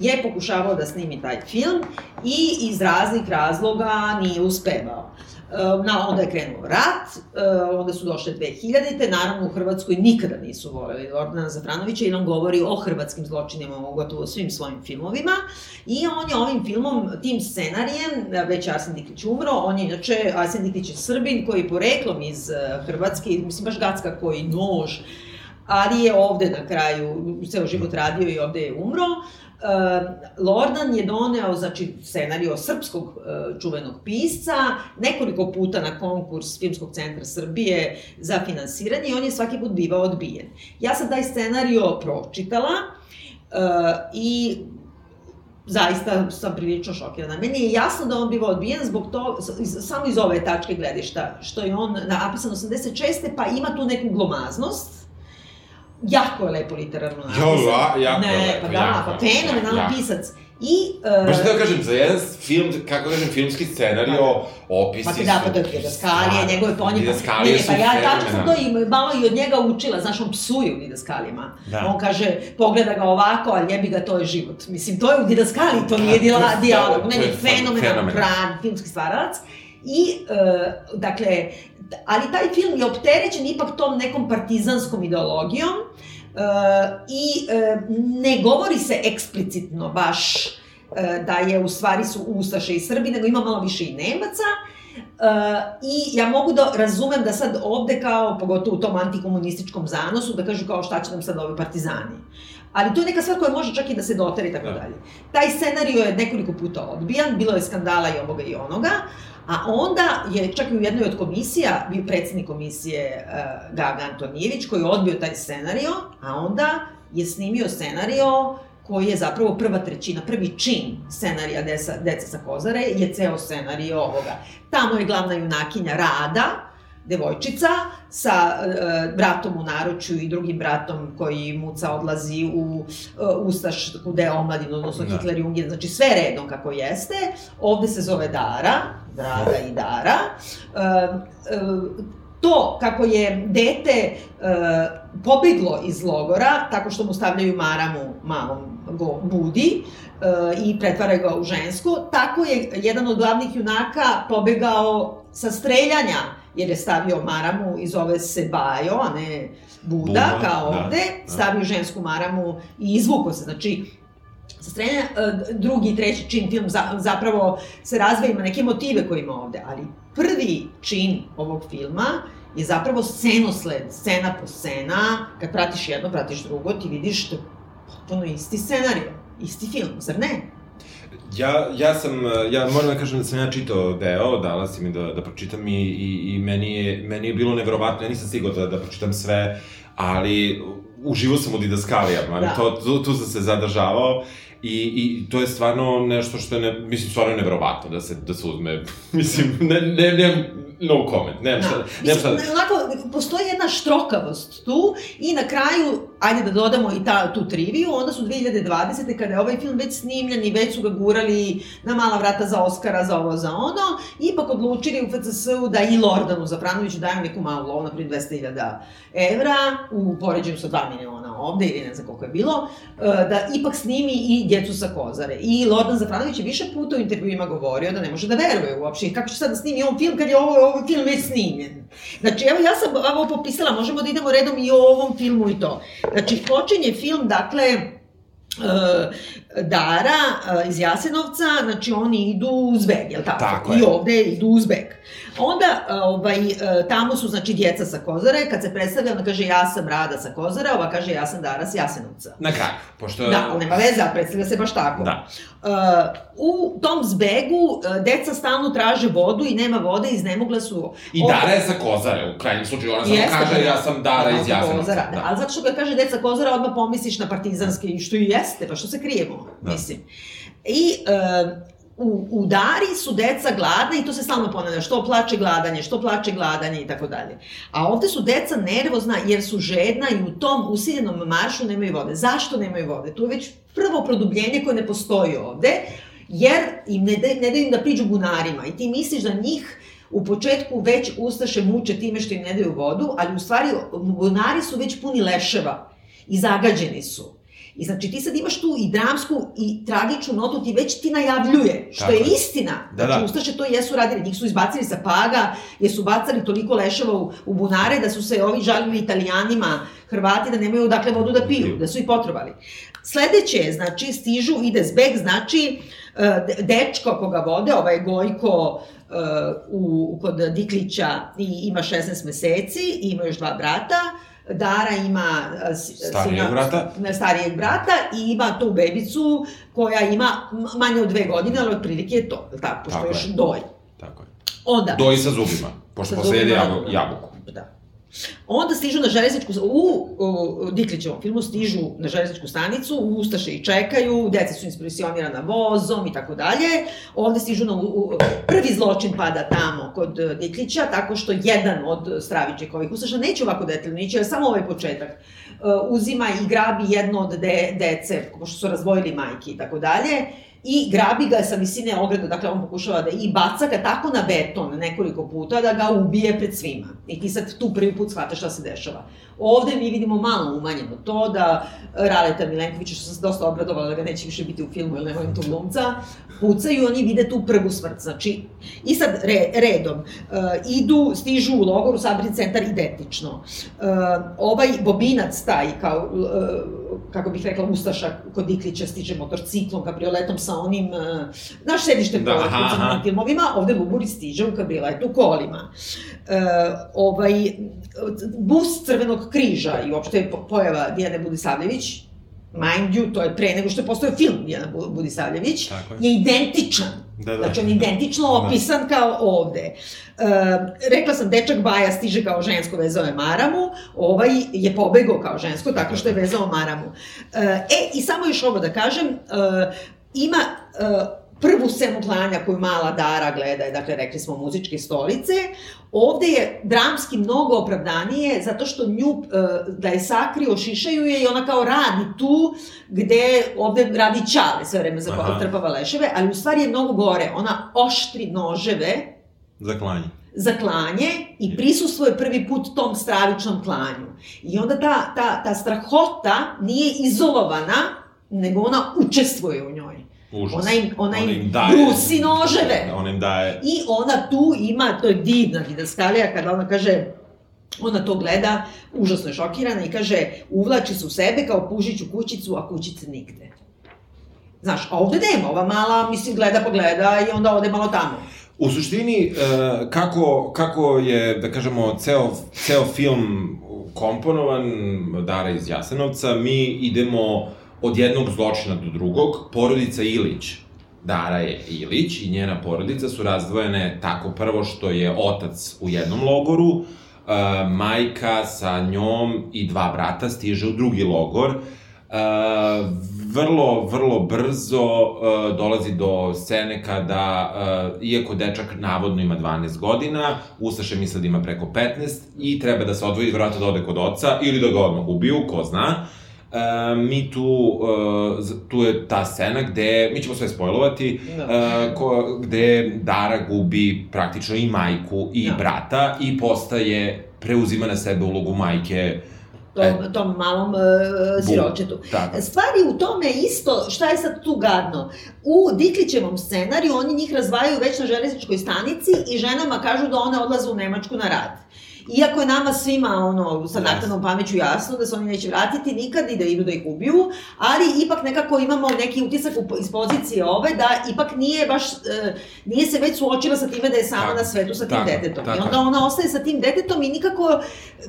je pokušavao da snimi taj film i iz raznih razloga nije uspevao. Ehm, na, onda je krenuo rat, ehm, onda su došle 2000-te, naravno u Hrvatskoj nikada nisu voleli Ordana Zafranovića i on govori o hrvatskim zločinima u gotovo svim svojim filmovima i on je ovim filmom, tim scenarijem, već Arsen Diklić umro, on je inače, Arsen Diklić je Srbin koji je poreklom iz Hrvatske, mislim baš Gacka koji nož, ali je ovde na kraju, ceo život radio i ovde je umro. Uh, Lordan je doneo, znači, scenario srpskog uh, čuvenog pisca, nekoliko puta na konkurs Filmskog centra Srbije za finansiranje i on je svaki put bivao odbijen. Ja sam taj scenario pročitala uh, i zaista sam prilično šokirana. Meni je jasno da on biva odbijen zbog to, samo iz ove tačke gledišta, što je on napisan 86. pa ima tu neku glomaznost, jako je lepo literarno napisan. Jo, la, jako ne, je lepo, pa da, jako, pa fenomenalan pisac. I... Uh, Možda da kažem, za jedan film, kako kažem, filmski scenario, pa, opisi pa, da, pa to je Didaskalije, njegove ponje. Didaskalije su pa ja tačno sam to i malo i od njega učila, znaš, on psuje u Didaskalijima. Da. On kaže, pogleda ga ovako, a ljebi ga, to je život. Mislim, to je u Didaskaliji, to nije [laughs] da, dijalog. Ne, ne, fenomenalan, pravi filmski stvaralac. I, uh, dakle, ali taj film je opterećen ipak tom nekom partizanskom ideologijom uh, i uh, ne govori se eksplicitno baš uh, da je u stvari su Ustaše i Srbi, nego ima malo više i Nemaca. Uh, I ja mogu da razumem da sad ovde kao, pogotovo u tom antikomunističkom zanosu, da kažu kao šta će nam sad ovi partizani. Ali to je neka stvar koja može čak i da se doteri i tako da. dalje. Taj scenario je nekoliko puta odbijan, bilo je skandala i ovoga i onoga, A onda je čak i u jednoj od komisija bio predsednik komisije uh, Gaga Antonijević koji je odbio taj scenario, a onda je snimio scenario koji je zapravo prva trećina, prvi čin scenarija Deca, Deca sa Kozare, je ceo scenario ovoga. Tamo je glavna junakinja Rada, devojčica sa e, bratom u naručju i drugim bratom koji muca odlazi u e, Ustaš, je omladin, odnosno da. Hitler Jungin, znači sve redom kako jeste. Ovde se zove Dara, Draga i Dara. E, e, to kako je dete e, pobeglo iz logora, tako što mu stavljaju maramu malom go budi e, i pretvaraju ga u žensku, tako je jedan od glavnih junaka pobegao sa streljanja jer je stavio maramu i zove se Bajo, a ne Buda, Buda kao da, ovde, da. stavio žensku maramu i izvuko se, znači sa strane, drugi i treći čin film zapravo se razve, ima neke motive koje ima ovde, ali prvi čin ovog filma je zapravo scenosled, scena po scena, kad pratiš jedno, pratiš drugo, ti vidiš da potpuno isti scenario, isti film, zar ne? Ja, ja sam, ja moram da kažem da sam ja čitao deo, dala si mi da, da pročitam i, i, i meni, je, meni je bilo nevrovatno, ja nisam stigao da, da pročitam sve, ali uživo sam u didaskalijama, da. to, tu, tu sam se zadržavao I, I to je stvarno nešto što je, ne, mislim, stvarno nevrovatno da se, da se uzme, [laughs] mislim, ne, ne, ne, no comment, nemam šta, da. nemam šta. Mislim, onako, postoji jedna štrokavost tu i na kraju, ajde da dodamo i ta, tu triviju, onda su 2020. kada je ovaj film već snimljen i već su ga gurali na mala vrata za Oscara, za ovo, za ono, ipak odlučili u FCS-u da i Lordanu Zafranoviću daju neku malu lovu, naprijed 200.000 evra, u poređenju sa 2 miliona ovde, ili ne znam koliko je bilo, e, da ipak snimi i djecu sa Kozare. I Lordan Zafranović je više puta u intervjuima govorio da ne može da veruje uopšte. Kako će sad da snimi on film kad je ovo, ovo film već snimljen? Znači, evo, ja sam ovo popisala, možemo da idemo redom i o ovom filmu i to. Znači, počinje film, dakle, Dara uh, iz Jasenovca, znači oni idu u Zbeg, jel tako? Tako I ovde idu u Zbeg. Onda, ovaj, tamo su, znači, djeca sa Kozare, kad se predstavlja, ona kaže, ja sam Rada sa Kozare, ova kaže, ja sam Dara sa Jasenovca. Na kraju, pošto... Da, ali nema veze, predstavlja se baš tako. Da. U tom zbegu, deca stalno traže vodu i nema vode, iznemogla su... I Dara je sa Kozare, u krajnjem slučaju, ona samo kaže, da, ja sam Dara iz Jasenovca. Kozara, da. da. Ali zato što ga kaže deca Kozara, odmah pomisliš na partizanske, što i jeste, pa što se krijemo, da. mislim. I uh, u, u Dari su deca gladna i to se stalno ponavlja, što plače gladanje, što plače gladanje i tako dalje. A ovde su deca nervozna jer su žedna i u tom usiljenom maršu nemaju vode. Zašto nemaju vode? Tu je već prvo produbljenje koje ne postoji ovde, jer im ne, de, ne daju im da priđu bunarima i ti misliš da njih u početku već Ustaše muče time što im ne daju vodu, ali u stvari bunari su već puni leševa i zagađeni su. I znači ti sad imaš tu i dramsku i tragičnu notu, ti već ti najavljuje, što Tako je istina. Da, znači, da. Ustaše to jesu radili, njih su izbacili sa paga, jer su bacali toliko leševa u, u bunare da su se ovi žalili italijanima, Hrvati da nemaju odakle vodu da piju, da su i potrovali. Sledeće je, znači, stižu, ide zbeg, znači, e, dečko koga vode, ovaj Gojko e, u, kod Diklića i ima 16 meseci i ima još dva brata, Dara ima starijeg sina, brata. starijeg brata i ima tu bebicu koja ima manje od dve godine, ali otprilike je to, tako, pošto tako još doj. Tako je. Onda, doji sa zubima, pošto posle jede jabuku. Da. Onda stižu na železničku, u, u Diklićevom filmu stižu na železničku stanicu, Ustaše i čekaju, deca su inspirisionirana vozom i tako dalje. Ovde stižu na, u, prvi zločin pada tamo kod Diklića, tako što jedan od Stravićekovih Ustaša, neće ovako detaljno ići, samo ovaj početak, uh, uzima i grabi jedno od de, dece, pošto su razvojili majke i tako dalje, i grabi ga sa visine ograda, dakle on pokušava da i baca ga tako na beton nekoliko puta da ga ubije pred svima. I ti sad tu prvi put shvataš šta se dešava. Ovde mi vidimo malo umanjeno to da Raleta Milenkovića, što sam se dosta obradovala da ga neće više biti u filmu, ili ne volim tu glumca, pucaju oni vide tu prvu smrt. Znači, i sad re, redom, uh, idu, stižu u logoru, sabirni centar identično. Uh, ovaj Bobinac taj, kao, uh, kako bih rekla, Ustaša kod Diklića stiže motorciklom, kabrioletom sa onim, uh, naš sedište da, po filmovima, ovde Luburi stiže u kabrioletu kolima. Uh, ovaj, bus Crvenog križa i uopšte pojava Dijane Budisavljević, mind you, to je pre nego što je postao film Dijana Budisavljević, je. je identičan. Da, da. Znači, on identično da. opisan da. kao ovde. E, rekla sam, dečak Baja stiže kao žensko, vezao je Maramu, ovaj je pobegao kao žensko, tako što je vezao Maramu. E i samo još ovo da kažem, e, ima e, prvu scenu klanja koju mala Dara gleda, dakle, rekli smo muzičke stolice, ovde je dramski mnogo opravdanije, zato što nju, e, da je sakrio, šišaju je i ona kao radi tu, gde ovde radi čale sve vreme za Aha. trpava leševe, ali u stvari je mnogo gore, ona oštri noževe, za klanje za klanje i prisustvuje prvi put tom stravičnom klanju. I onda ta, ta, ta strahota nije izolovana, nego ona učestvuje u njoj. Užas. Ona im, ona im, im daje, brusi noževe. Ona im daje. I ona tu ima, to je divna didaskalija, kada ona kaže, ona to gleda, užasno je šokirana i kaže, uvlači se u sebe kao pužić u kućicu, a kućice nigde. Znaš, a ovde nema, ova mala, mislim, gleda pa gleda i onda ode malo tamo. U suštini, e, kako, kako je, da kažemo, ceo, ceo film komponovan, Dara iz Jasenovca, mi idemo od jednog zločina do drugog, porodica Ilić, Dara je Ilić i njena porodica su razdvojene tako prvo što je otac u jednom logoru, uh, majka sa njom i dva brata stiže u drugi logor. Uh, vrlo, vrlo brzo uh, dolazi do scene kada, iako dečak navodno ima 12 godina, Ustaše misle da ima preko 15 i treba da se odvoji, vrata da ode kod oca ili da ga odmah ubiju, ko zna. Uh, mi tu, uh, tu je ta scena gde, mi ćemo sve spojlovati, no. Da. uh, ko, gde Dara gubi praktično i majku i no. Da. brata i postaje, preuzima na sebe ulogu majke tom, e, tom malom uh, siročetu. Tako. Stvari u tome isto, šta je sad tu gadno? U Diklićevom scenariju oni njih razvajaju već na železničkoj stanici i ženama kažu da one odlaze u Nemačku na rad. Iako je nama svima ono, sa nakladnom pameću jasno da se oni neće vratiti nikad i da idu da ih ubiju, ali ipak nekako imamo neki utisak iz pozicije ove da ipak nije baš, e, nije se već suočila sa time da je sama tako, na svetu sa tim tako, detetom. Tako. I onda ona ostaje sa tim detetom i nikako,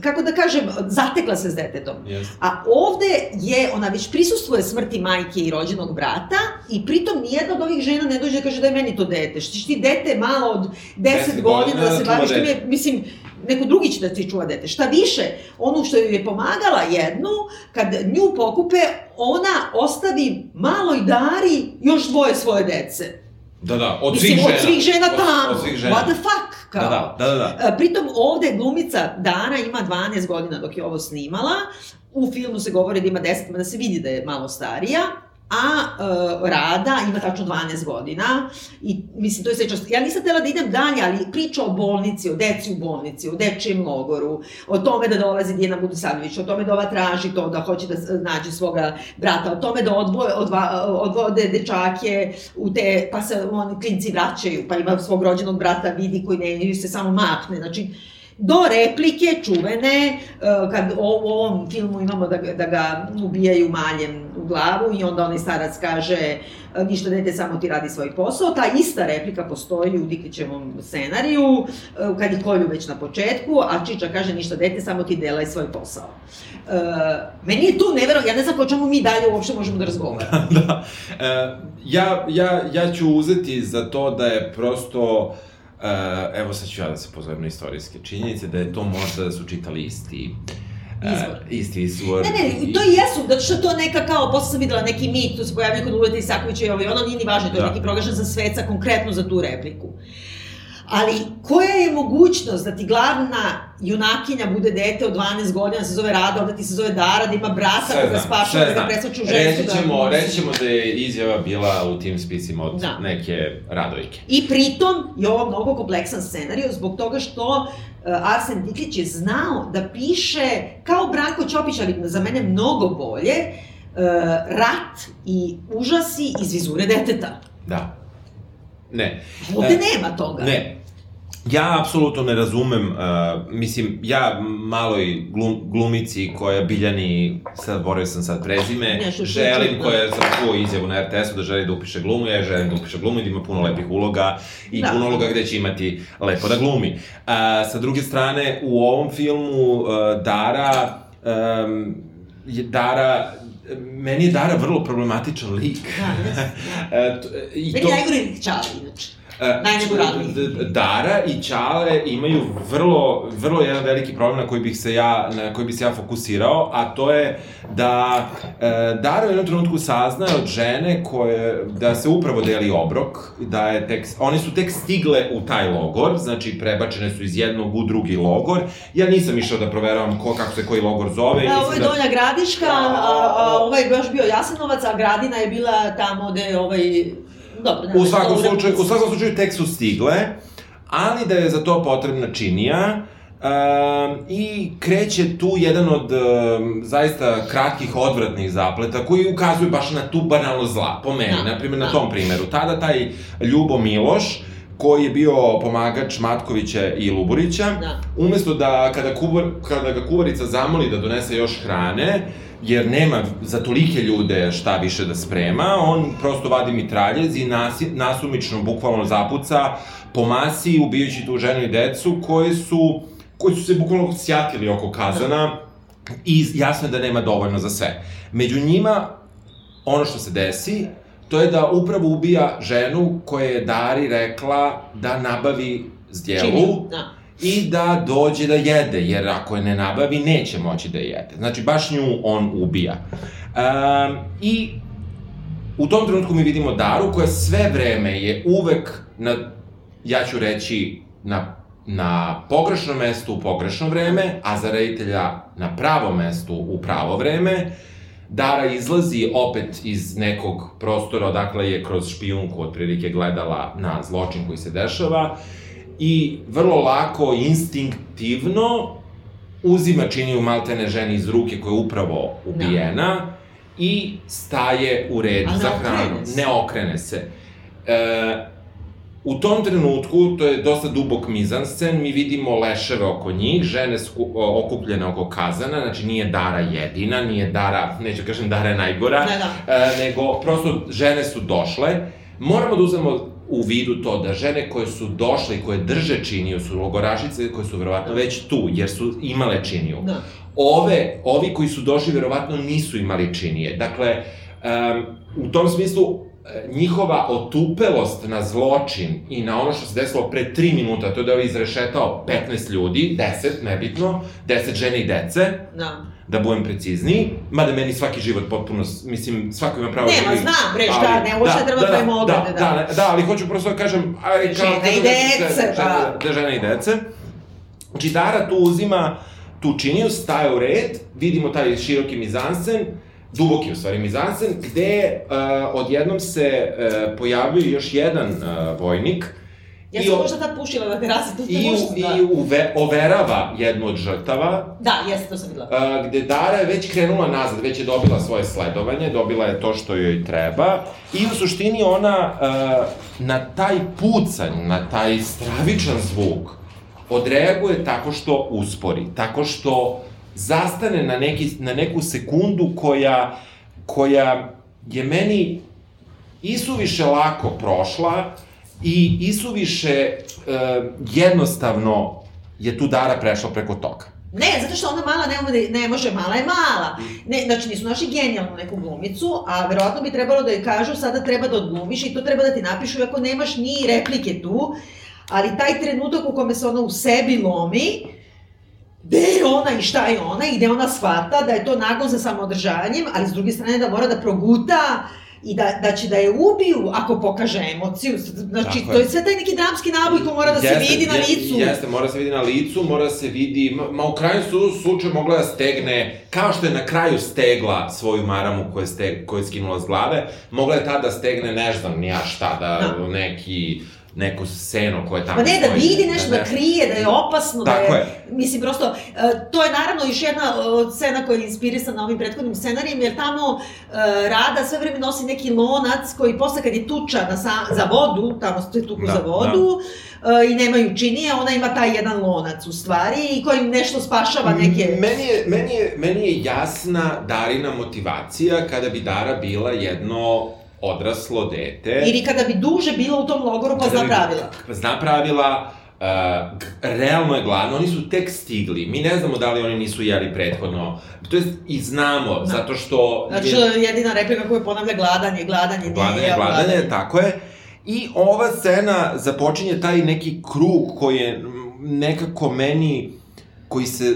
kako da kažem, zatekla se s detetom. Yes. A ovde je, ona već prisustvuje smrti majke i rođenog brata i pritom nijedna od ovih žena ne dođe da kaže da je meni to dete. Štiš ti dete malo od 10 godina da se baviš mislim, neko drugi će da ti čuva dete. Šta više, onu što joj je pomagala jednu, kad nju pokupe, ona ostavi maloj Dari još dvoje svoje dece. Da, da, od Mislim, svih žena. od svih žena tamo. Od, od svih žena. What the fuck? Kao. Da, da, da, da. E, pritom ovde glumica Dara ima 12 godina dok je ovo snimala. U filmu se govori da ima 10, da se vidi da je malo starija. A uh, Rada ima tačno 12 godina i mislim to je sve čast. Ja nisam tela da idem dalje, ali priča o bolnici, o deci u bolnici, o dečijem logoru, o tome da dolazi Dijana Budisanović, o tome da ova traži to, da hoće da nađe svoga brata, o tome da odvoje, odva, odvode dečake u te, pa se oni klinci vraćaju, pa ima svog rođenog brata, vidi koji ne, se samo makne, znači do replike čuvene, e, kad u ovom filmu imamo da, da ga ubijaju maljem u glavu i onda onaj starac kaže e, ništa dete, samo ti radi svoj posao. Ta ista replika postoji u Diklićevom scenariju, e, kad je kolju već na početku, a Čiča kaže ništa dete, samo ti delaj svoj posao. Meni je tu nevero, ja ne znam ko čemu mi dalje uopšte možemo da razgovaramo. [laughs] da, ja, ja, ja ću uzeti za to da je prosto evo sad ću ja da se pozovem na istorijske činjenice, da je to možda da su čitali isti Uh, isti izvor. Ne, ne, to i jesu, zato što to neka kao, posle sam videla neki mit, tu se pojavio kod Uleta Isakovića i ovo ono, nije ni važno, to je da. neki proglašen za sveca konkretno za tu repliku. Ali koja je mogućnost da ti glavna junakinja bude dete od 12 godina, se zove Rada, onda ti se zove Dara, da ima brata koja ga spašava, da ga presvaču u žensku. Reći ćemo, da... reći ćemo da je izjava bila u tim spisima od da. neke Radojke. I pritom je ovo mnogo kompleksan scenariju zbog toga što uh, Arsen Diklić je znao da piše kao Branko Ćopić, ali za mene mnogo bolje, uh, rat i užasi iz vizure deteta. Da. Ne. Ovde e, nema toga. Ne. Ja apsolutno ne razumem, uh, mislim, ja maloj glum, glumici koja Biljani, sad boravio sam sad prezime, Nešto želim, koja sam čuo izjavu na RTS-u da želi da upiše glumu, ja želim da upiše glumu i da ima puno lepih uloga i da. puno uloga gde će imati lepo da glumi. Uh, sa druge strane, u ovom filmu uh, Dara, um, Dara meni je Dara vrlo problematičan lik. Da, jes, da. [laughs] I meni to... najgore lik Čali, inače. Uh, Dara i Ćale imaju vrlo, vrlo jedan veliki problem na koji bih se ja, na koji bih se ja fokusirao, a to je da uh, Dara u jednom trenutku saznaje od žene koje, da se upravo deli obrok, da je tek, one su tek stigle u taj logor, znači prebačene su iz jednog u drugi logor. Ja nisam išao da proveravam ko, kako se koji logor zove. Da, ovo je da... Donja Gradiška, a, a, ovaj je baš bio Jasenovac, a Gradina je bila tamo gde je ovaj Dobro, u svakom slučaju, u svakom slučaju tek su stigle, ali da je za to potrebna činija, Um, I kreće tu jedan od um, zaista kratkih odvratnih zapleta koji ukazuju baš na tu banalno zla, po meni, da, na primjer da. na tom primeru. Tada taj Ljubo Miloš, koji je bio pomagač Matkovića i Luburića, da. umesto da kada, kuvar, kada ga kuvarica zamoli da donese još hrane, jer nema za tolike ljude šta više da sprema, on prosto vadi mitraljez i nasi, nasumično, bukvalno zapuca po masi, ubijajući tu ženu i decu, koji su, koji su se bukvalno sjatili oko kazana i jasno je da nema dovoljno za sve. Među njima, ono što se desi, to je da upravo ubija ženu koja je Dari rekla da nabavi zdjelu. Da i da dođe da jede, jer ako je ne nabavi, neće moći da jede. Znači, baš nju on ubija. Um, I u tom trenutku mi vidimo Daru koja sve vreme je uvek na, ja ću reći, na, na pogrešnom mestu u pogrešno vreme, a za reditelja na pravom mestu u pravo vreme. Dara izlazi opet iz nekog prostora odakle je kroz špijunku otprilike gledala na zločin koji se dešava i vrlo lako, instinktivno uzima činiju maltene ženi iz ruke koja je upravo ubijena da. i staje u red za hranu. Ne okrene se. E, u tom trenutku, to je dosta dubok mizanscen, mi vidimo leševe oko njih, žene sku, okupljene oko kazana, znači nije Dara jedina, nije Dara, neću kažem Dara je najgora, da, da. E, nego prosto žene su došle. Moramo da uzmemo u vidu to da žene koje su došle i koje drže činiju su logorašice koje su verovatno da. već tu, jer su imale činiju. Da. Ove, ovi koji su došli verovatno nisu imali činije. Dakle, um, u tom smislu njihova otupelost na zločin i na ono što se desilo pre 3 minuta, to je da je izrešetao 15 ljudi, 10, nebitno, 10 žene i dece. Da da budem precizniji, mada meni svaki život potpuno, mislim, svako ima pravo... Nema, znam, bre, šta, ne, ovo šta treba da, tvojim da, da, da, da, ali hoću prosto da kažem... Aj, kao, žena i dece, da, da, da, žena i dece. Znači, Dara tu uzima tu činiju, staje u red, vidimo taj široki mizanscen, duboki u stvari mizansen, gde uh, odjednom se uh, pojavljuje još jedan uh, vojnik, Ja sam možda tad pušila na terasi, tu I, možda, da. I uve, overava jednu od žrtava. Da, jeste, to sam videla. Uh, gde Dara je već krenula nazad, već je dobila svoje sledovanje, dobila je to što joj treba. I u suštini ona uh, na taj pucanj, na taj stravičan zvuk, odreaguje tako što uspori, tako što zastane na, neki, na neku sekundu koja, koja je meni isuviše lako prošla, i isuviše uh, jednostavno je tu Dara prešla preko toga. Ne, zato što ona mala ne, da- ne može, mala je mala. Ne, znači nisu naši genijalnu neku glumicu, a verovatno bi trebalo da joj kažu sada treba da odglumiš i to treba da ti napišu, ako nemaš ni replike tu, ali taj trenutak u kome se ona u sebi lomi, gde je ona i šta je ona i gde ona shvata da je to nagon za samoodržavanjem, ali s druge strane da mora da proguta i da, da će da je ubiju ako pokaže emociju. Znači, Tako to je sve taj neki dramski naboj, to mora da jeste, se vidi na licu. Jeste, mora se vidi na licu, mora se vidi, ma, ma u kraju su slučaju mogla da stegne, kao što je na kraju stegla svoju maramu koju je, steg, koju je skinula s glave, mogla je tada da stegne, ne znam, ni ja šta, da, da. neki neko seno koje tamo... Ma ne, da vidi nešto, da, da krije, da je opasno, da je, je. Mislim, prosto, uh, to je naravno još jedna od scena koja je inspirisana ovim prethodnim scenarijem, jer tamo uh, Rada sve vreme nosi neki lonac koji posle kad je tuča na sa, za vodu, tamo stoje tuku da, za vodu, da. uh, i nemaju činije, ona ima taj jedan lonac u stvari i koji nešto spašava neke... Meni je, meni je, meni je jasna Darina motivacija kada bi Dara bila jedno odraslo dete... Ili kada bi duže bila u tom logoru pa zna pravila. Pa zna pravila, uh, realno je gladno, oni su tek stigli, mi ne znamo da li oni nisu jeli prethodno, to jest i znamo, da. zato što... Znači, je... jedina replika koju ponavlja gladanje, gladanje, gladanje, nije gladanje, gladanje, tako je. I ova scena započinje taj neki krug koji je nekako meni, koji se,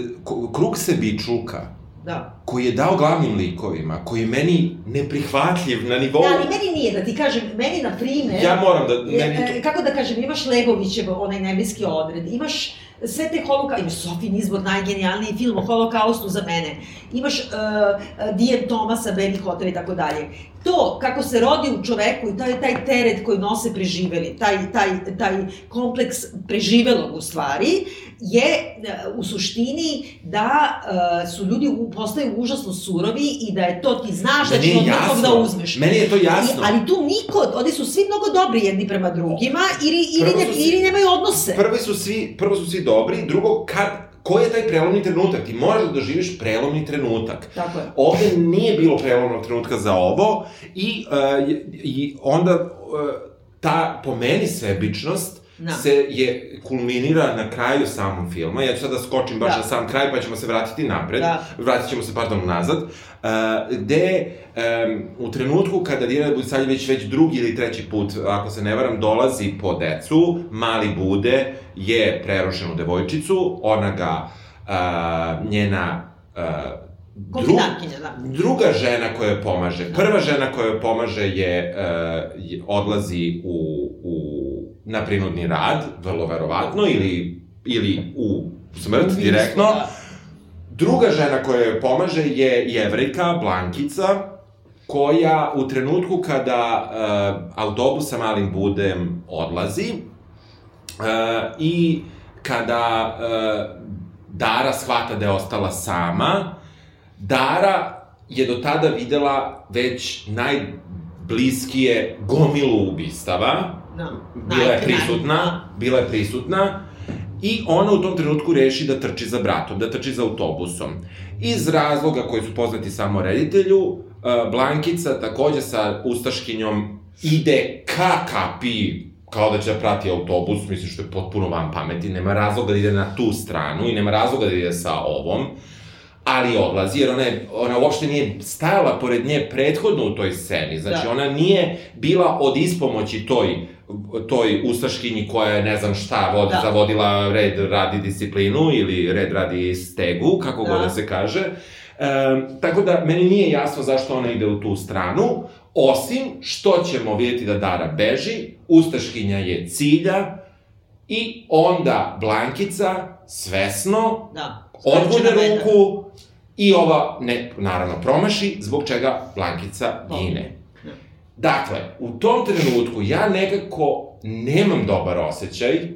krug se bičuka Da. Koji je dao glavnim likovima, koji je meni neprihvatljiv na nivou... Da, ali meni nije, da ti kažem, meni na primer... Ja moram da... Meni to... E, kako da kažem, imaš Legovićev, onaj nebeski odred, imaš sve te holoka... Imaš Sofin izbor, najgenijalniji film o holokaustu za mene. Imaš uh, uh Dijem Tomasa, Baby Hotel i tako dalje to kako se rodi u čoveku i taj, taj teret koji nose preživeli, taj, taj, taj kompleks preživelog u stvari, je e, u suštini da uh, su ljudi postaju užasno surovi i da je to ti znaš da ćeš od nekog da uzmeš. Meni je to jasno. I, ali tu niko, oni su svi mnogo dobri jedni prema drugima ili, ili, ne, ili nemaju odnose. Prvi su svi, prvo su svi dobri, drugo, kad koji je taj prelomni trenutak? Ti moraš da doživiš prelomni trenutak. Tako je. Ovde nije bilo prelomnog trenutka za ovo i, uh, i onda uh, ta, po meni, sebičnost da. se je kulminira na kraju samog filma. Ja ću sad da skočim baš da. na sam kraj, pa ćemo se vratiti napred. Da. Vratit ćemo se, pardon, nazad. Uh, gde um, u trenutku kada Dijana Budisavljević već drugi ili treći put, ako se ne varam, dolazi po decu, mali bude, je prerošen u devojčicu, ona ga, uh, njena uh, Dru, da. Druga žena koja joj pomaže, prva žena koja joj pomaže je, uh, je odlazi u, u, na prinudni rad, vrlo verovatno, ili, ili u smrt direktno. Da. Druga žena koja joj pomaže je jevrika, Blankica, koja u trenutku kada uh, autobus sa malim budem odlazi uh, i kada uh, Dara shvata da je ostala sama, Dara je do tada videla već najbliskije gomilu ubistava. Bila je prisutna, bila je prisutna. I ona u tom trenutku reši da trči za bratom, da trči za autobusom. Iz razloga koji su poznati samo reditelju, e, Blankica takođe sa ustaškinjom ide ka kapi kao da će da prati autobus, mislim što je potpuno van pameti, nema razloga da ide na tu stranu i nema razloga da ide sa ovom ali odlazi, jer ona, je, ona uopšte nije stajala pored nje prethodno u toj sceni, znači da. ona nije bila od ispomoći toj toj ustaškinji koja je ne znam šta vod, da. zavodila red radi disciplinu ili red radi stegu, kako da. god da se kaže. E, tako da, meni nije jasno zašto ona ide u tu stranu, osim što ćemo vidjeti da Dara beži, ustaškinja je cilja i onda Blankica svesno da. odgode ruku I ova, ne, naravno, promaši, zbog čega Blankica gine. Dakle, u tom trenutku ja nekako nemam dobar osjećaj,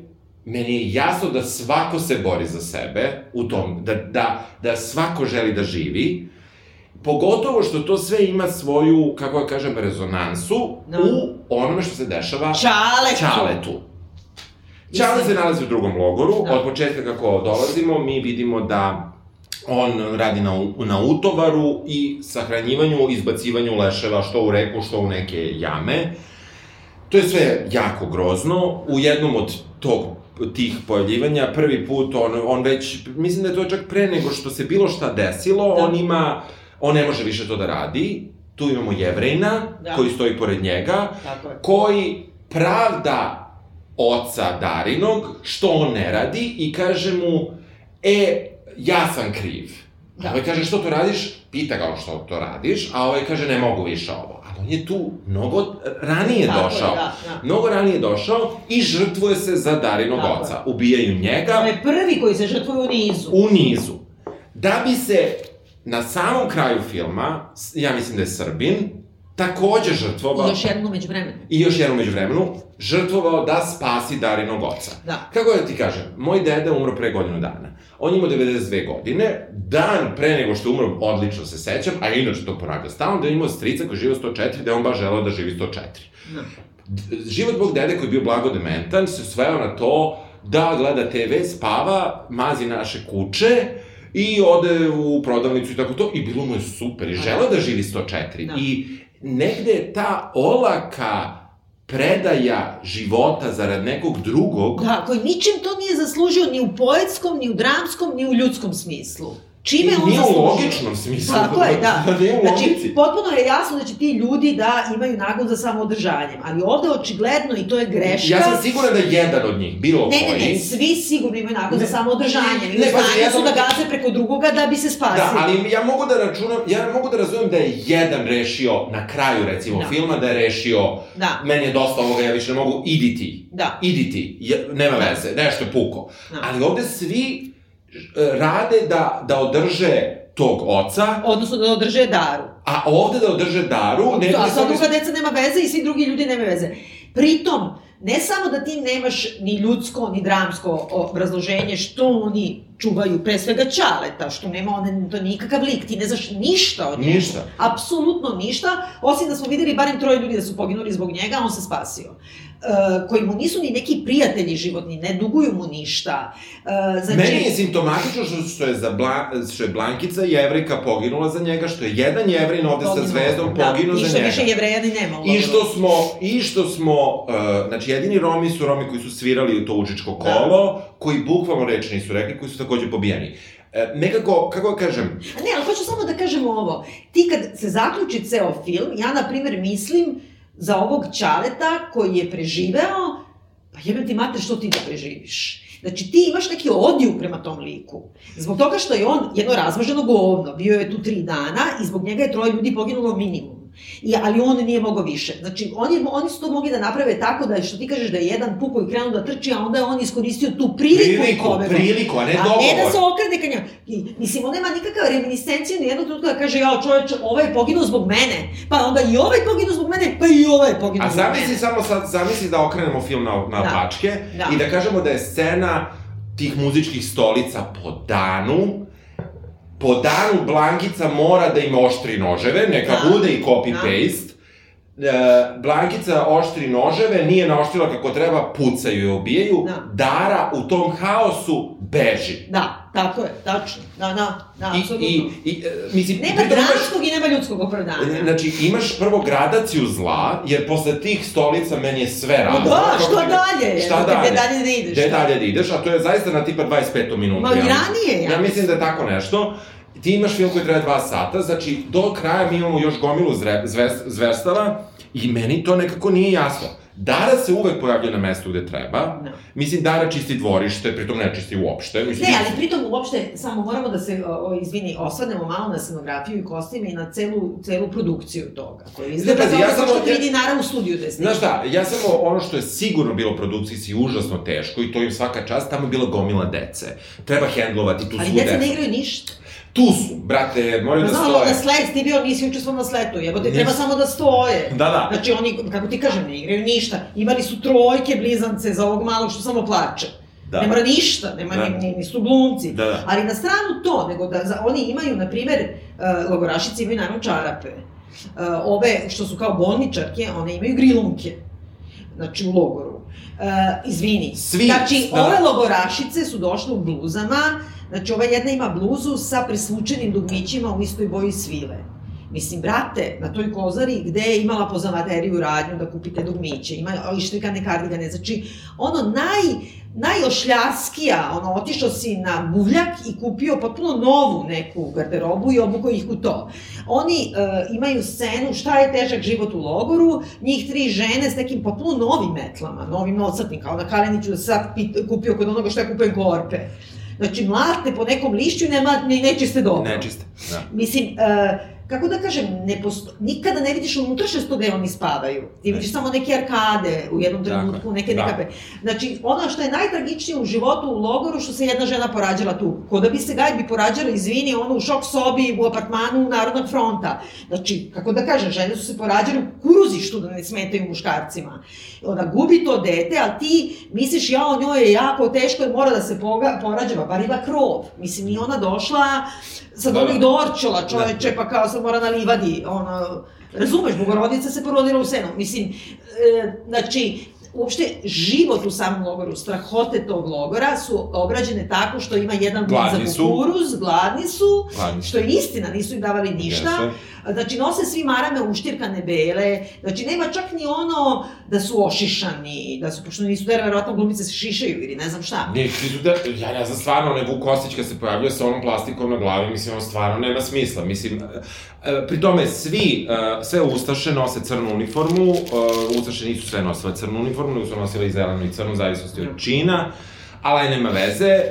meni je jasno da svako se bori za sebe, u tom, da, da, da svako želi da živi, pogotovo što to sve ima svoju, kako ja kažem, rezonansu no. u onome što se dešava Čaletu. Čaletu. Čale se nalazi u drugom logoru, da. od početka kako dolazimo, mi vidimo da on radi na, na utovaru i sahranjivanju, izbacivanju leševa što u reku, što u neke jame. To je sve jako grozno. U jednom od tog tih pojavljivanja, prvi put on, on već, mislim da je to čak pre nego što se bilo šta desilo, da. on ima, on ne može više to da radi, tu imamo jevrejna, da. koji stoji pored njega, koji pravda oca Darinog, što on ne radi, i kaže mu, e, ja sam kriv. Da. Ovaj kaže, što to radiš? Pita ga on što to radiš, a ovaj kaže, ne mogu više ovo. A on je tu mnogo ranije Tako došao. Je, da, da. Mnogo ranije došao i žrtvuje se za Darinog Tako oca. Ubijaju njega. To je prvi koji se žrtvuje u nizu. U nizu. Da bi se na samom kraju filma, ja mislim da je Srbin, takođe žrtvovao... I još jednu među vremenu. I još jednu među vremenu, žrtvovao da spasi Darinog oca. Da. Kako da ti kažem, moj deda umro pre godinu dana. On ima 92 godine, dan pre nego što umro, odlično se sećam, a inače to ponavlja stalno, da je imao strica koji živa 104, da je on baš želeo da živi 104. Da. Život Bog dede koji je bio blago dementan se sveo na to da gleda TV, spava, mazi naše kuće, i ode u prodavnicu i tako to, i bilo mu je super, i želeo da živi 104. Da. I negde ta olaka predaja života zarad nekog drugog... Da, koji ničim to nije zaslužio ni u poetskom, ni u dramskom, ni u ljudskom smislu. Čime on zaslužio? Nije u logičnom smislu. Tako je, da. [laughs] da nije u znači, logici. potpuno je jasno da će ti ljudi da imaju nagon za samoodržanjem, ali ovde očigledno, i to je greška... Ja sam siguran da jedan od njih, bilo ne, koji... Ne, ne, ne, svi sigurno imaju nagon ne, za samoodržanjem. Ne, ne, pa ja su da gaze preko drugoga da bi se spasili. Da, ali ja mogu da računam, ja mogu da razumem da je jedan rešio, na kraju recimo da. filma, da je rešio, da. meni je dosta ovoga, ja više ne mogu, idi ti. Da. Idi ti, ja, nema da. veze, nešto je puko. Da. Ali ovde svi rade da, da održe tog oca. Odnosno da održe daru. A ovde da održe daru... Ne, a sad druga deca nema veze i svi drugi ljudi nema veze. Pritom, ne samo da ti nemaš ni ljudsko, ni dramsko obrazloženje što oni čuvaju pre svega Čaleta, što nema on, to nikakav lik, ti ne znaš ništa od njega. Ništa. Apsolutno ništa, osim da smo videli barem troje ljudi da su poginuli zbog njega, on se spasio. Uh, koji mu nisu ni neki prijatelji životni, ne duguju mu ništa. Znači... Meni je simptomatično što, što, je za Bla, što je Blankica jevrika poginula za njega, što je jedan jevrin ovde Poginuo. sa zvezdom da, poginuo za njega. I što više jevreja ni nema. I što smo, i što smo, uh, znači jedini Romi su Romi koji su svirali u to učičko kolo, da. koji bukvalno reč nisu rekli, koji su takođe pobijeni. E, nekako, kako da kažem... Ne, ali hoću samo da kažem ovo. Ti kad se zaključi ceo film, ja, na primer, mislim za ovog Čaleta koji je preživeo, pa jebem ti mater što ti da preživiš. Znači, ti imaš neki odiju prema tom liku. Zbog toga što je on jedno razmaženo govno, bio je tu tri dana i zbog njega je troje ljudi poginulo minimum. I, ali on nije mogao više. Znači, oni, oni su to mogli da naprave tako da, što ti kažeš, da je jedan puko i krenuo da trči, a onda je on iskoristio tu priliku. Priliku, ove, priliku, a ne dogovor. A ne da se okrene ka njemu. I, mislim, on nema nikakav reminiscenciju ni jednog trenutka da kaže, ja čoveč, ovaj je poginuo zbog mene, pa onda i ovaj je poginuo zbog mene, pa i ovaj je poginuo zbog mene. A zamisli samo sad, zamisli da okrenemo film na, na da. pačke da. i da kažemo da je scena tih muzičkih stolica po danu, po danu Blankica mora da im oštri noževe, neka da. bude i copy-paste. Da. Blankica oštri noževe, nije naoštrila kako treba, pucaju i ubijaju. Da. Dara u tom haosu beži. Da, tako je, tačno. Da, da, da, I, apsolutno. I, i, e, mislim, nema dramskog imaš, i nema ljudskog opravdanja. Znači, imaš prvo gradaciju zla, jer posle tih stolica meni je sve razno. Da, što dalje? Šta dalje? Gde dalje da ideš? Gde dalje da ideš, a to je zaista na tipa 25 minuta. Ma i ranije, ja. Ja mislim da je tako nešto ti imaš film koji traje dva sata, znači do kraja mi imamo još gomilu zverstava i meni to nekako nije jasno. Dara se uvek pojavlja na mestu gde treba. No. Mislim, Dara čisti dvorište, pritom ne čisti uopšte. Mislim, ne, ali pritom uopšte, samo moramo da se, o, izvini, osvadnemo malo na scenografiju i kostime i na celu, celu produkciju toga. Koja izgleda za ja ono što ja, dinara u studiju da je Znaš šta, ja samo ono što je sigurno bilo produkcijski užasno teško i to im svaka čast, tamo je bila gomila dece. Treba hendlovati tu svu decu. Ali deca ne igraju ništa. Tu su, brate, moraju da stoje. Znamo da slet, ti bio, nisi učestvovao na sletu, jebo te treba samo da stoje. Da, da. Znači oni, kako ti kažem, ne igraju ništa. Imali su trojke blizance za ovog malog što samo plače. Da. Ne mora ništa, nema da. ni, nisu glumci. Da, da. Ali na stranu to, nego da za, oni imaju, na primer, uh, logorašice imaju naravno čarape. Uh, ove što su kao bolničarke, one imaju grilunke. Znači u logoru. Uh, izvini. Svi. Znači, da. ove logorašice su došle u bluzama, znači ova jedna ima bluzu sa presvučenim dugmićima u istoj boji svile. Mislim, brate, na toj kozari gde je imala pozamateriju radnju da kupite dugmiće, ima ištrikane kardigane, znači, ono naj, najošljarskija, ono, otišao si na buvljak i kupio potpuno novu neku garderobu i obuko ih u to. Oni uh, imaju scenu šta je težak život u logoru, njih tri žene s nekim potpuno novim metlama, novim nocatnim, kao na Kaleniću da sad pit, kupio kod onoga što je kupio korpe. Znači, mlate po nekom lišću, nema, ne, nečiste dobro. Nečiste, da. Mislim, uh, kako da kažem, ne posto... nikada ne vidiš unutrašnjost gde oni spavaju. Ti vidiš samo neke arkade u jednom trenutku, neke da. nekape. Znači, ono što je najtragičnije u životu u logoru, što se jedna žena porađala tu. Ko da bi se gajbi porađala, izvini, ono u šok sobi, u apartmanu Narodnog fronta. Znači, kako da kažem, žene su se porađale u kuruzištu da ne smetaju muškarcima. Ona gubi to dete, a ti misliš, ja, o njoj je jako teško jer mora da se poga, porađava, bar ima krov. Mislim, i ona došla, sad onih dorčola čoveče, da. pa kao sad mora na livadi, ono, razumeš, Bogorodica se porodila u senu, mislim, e, znači, uopšte život u samom logoru, strahote tog logora su obrađene tako što ima jedan gladni za kukuruz, gladni su, gladni. što je istina, nisu im davali ništa. Jeste. Znači, nose svi marame uštirkane bele, znači, nema čak ni ono da su ošišani, da su, pošto nisu da verovatno glumice se šišaju ili ne znam šta. Ne, ti su da, ja ne znam, stvarno, onaj Vuk Kostić kad se pojavljuje sa onom plastikom na glavi, mislim, on stvarno nema smisla. Mislim, e, pri tome svi, e, sve Ustaše nose crnu uniformu, e, Ustaše nisu sve nosile crnu uniformu, nego su nosile i zelenu i crnu, zavisnosti od čina, ali nema veze,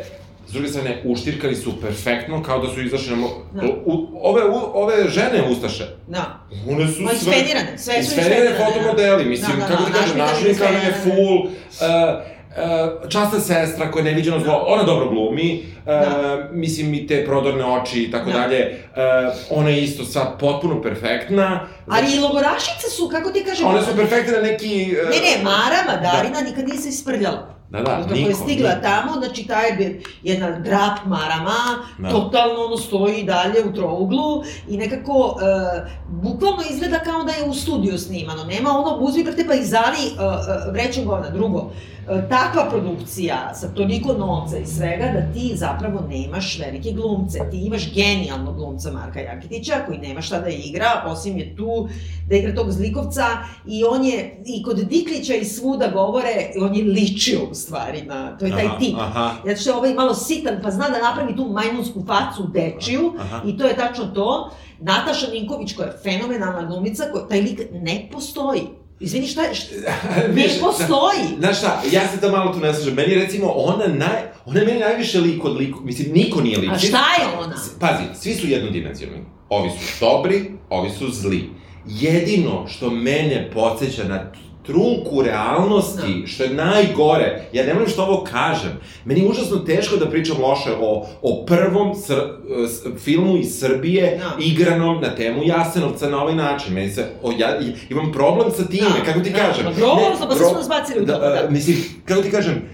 S druge strane, uštirkali su perfektno, kao da su izašli na... Da. U, ove, u, ove žene Ustaše, da. one su sve... Isfenirane, sve su isfenirane. Da. fotomodeli, mislim, da, da, kako ti da, kažem, našminkana je full... Uh, Uh, časta sestra koja je neviđeno zlo, da. ona dobro glumi, uh, da. mislim i te prodorne oči i tako da. dalje, uh, ona je isto sad potpuno perfektna. Ali znači, i logorašice su, kako ti kažem... One su perfektne na neki... Uh, ne, ne, Mara Madarina da. nikad nije se isprljala. Da, da, niko. Koja je stigla niko. tamo, znači ta je jedna drap marama, da. totalno ono stoji dalje u trouglu i nekako, uh, bukvalno izgleda kao da je u studiju snimano. Nema ono buzvi, brate, pa izali uh, uh, vrećom govna. Drugo, E, takva produkcija sa toliko novca i svega da ti zapravo nemaš velike glumce. Ti imaš genijalnog glumca Marka Jakitića koji nema šta da igra, osim je tu da igra tog zlikovca i on je, i kod Diklića i svuda govore, on je ličio u stvari na, to je taj aha, tip. Aha. Zato što je ovaj malo sitan pa zna da napravi tu majmunsku facu dečiju aha. i to je tačno to. Nataša Ninković koja je fenomenalna glumica, koja, taj lik ne postoji. Izvini, šta je, šta, [laughs] ne postoji. Znaš šta, ja se to malo tu ne slažem. Meni recimo, ona, naj, ona je meni najviše lik od liku, mislim, niko nije lik. A šta je ona? Pazi, svi su jednodimenzionalni. Ovi su dobri, ovi su zli. Jedino što mene podsjeća na trunku realnosti, no. što je najgore. Ja ne volim što ovo kažem. Meni je užasno teško da pričam loše o, o prvom sr, s, filmu iz Srbije no. igranom na temu Jasenovca na ovaj način. Meni se, o, ja, imam problem sa time, no. kako ti no. kažem. No, grozno, pa se smo nas bacili u to. Da, da. Mislim, kako ti kažem,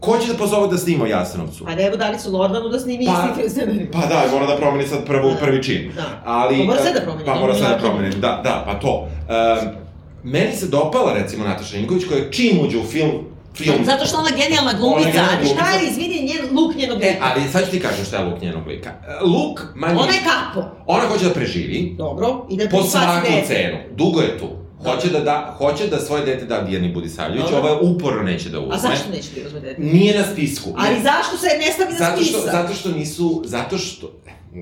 ko će da pozove da snima Jasenovcu? Pa evo, dali su Lordanu da snimi pa, isti film [laughs] Pa da, mora da promeni sad prvo, da. prvi čin. Da. Ali, pa mora sve da promeni. Pa mora sve da promeni, da, da, pa to. Um, meni se dopala recimo Nataša Ninković koja čim uđe u film film. Zato što ona genijalna glumica, ali šta je, izvini, njen luk njenog e, lika? E, ali sad ću ti kažem šta je luk njenog lika. Luk, manje... Ona je kapo. Ona hoće da preživi. Dobro, i da po svaku cenu. Dugo je tu. Hoće da, da, hoće da svoje dete da Dijani Budisavljević, ovo je uporno neće da uzme. A zašto neće da uzme dete? Nije na spisku. Ali zašto se ne stavi na zato što, Zato što nisu, zato što,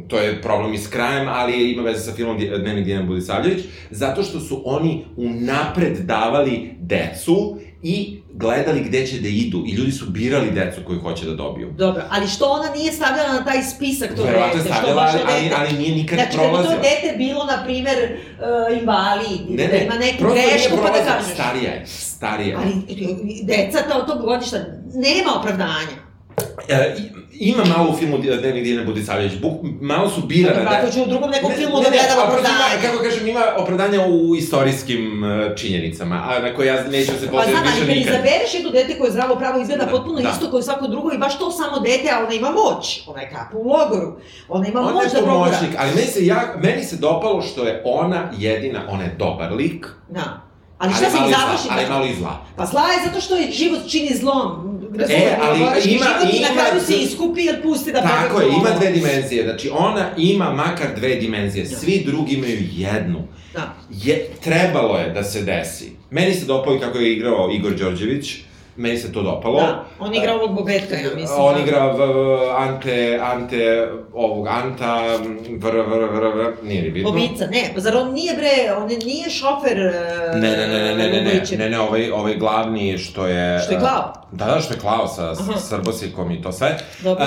to je problem i s krajem, ali ima veze sa filmom Dnevnik Dijana Budisavljević, zato što su oni unapred davali decu i gledali gde će da idu i ljudi su birali decu koju hoće da dobiju. Dobro, ali što ona nije stavljala na taj spisak to Verovatno dete? Verovatno je stavljala, ali, ali, nije nikad znači, prolazila. Znači, da bi to dete bilo, na primer, uh, invalid, ne, ne, da ima neku grešku, pa da kažeš. Starija je, starija Ali deca to, tog godišta nema opravdanja. E, ima malo u filmu Dnevnik Dijana Budisavljević, malo su birane... Dobro, ako ću u drugom nekom filmu ne, da gledam opravdanje. Kako kažem, ima opravdanja u istorijskim uh, činjenicama, a na koje ja neću se pozivati pa, više nikad. Pa znam, ali izabereš jedno dete koje zdravo pravo izgleda da, potpuno da. isto kao svako drugo i baš to samo dete, a ona ima moć. Ona je kapu u logoru. Ona ima ona moć da progura. ali meni se, ja, meni se dopalo što je ona jedina, ona je dobar lik. Da. Ali šta se ih završi? Ali malo i zla. Pa zla je zato što je život čini zlom. E, ali ima, život i na kraju se iskupi jer pusti da Tako je, ima dve dimenzije. Znači, ona ima makar dve dimenzije. Da. Svi drugi imaju jednu. Da. Je, trebalo je da se desi. Meni se dopao i kako je igrao Igor Đorđević meni se to dopalo. Da, on igra ovog Bobetka, ja mislim. On da. igra v, Ante, Ante, ovog Anta, vr, vr, vr, vr, nije li bitno. Bobica, ne, pa zar on nije bre, on nije šofer Ne, ne, ne, ne, ne, ne, ne, ne, ne, ovaj, ovaj glavni što je... Što je klao? Da, da, što je klao sa Aha. srbosikom i to sve. Dobro.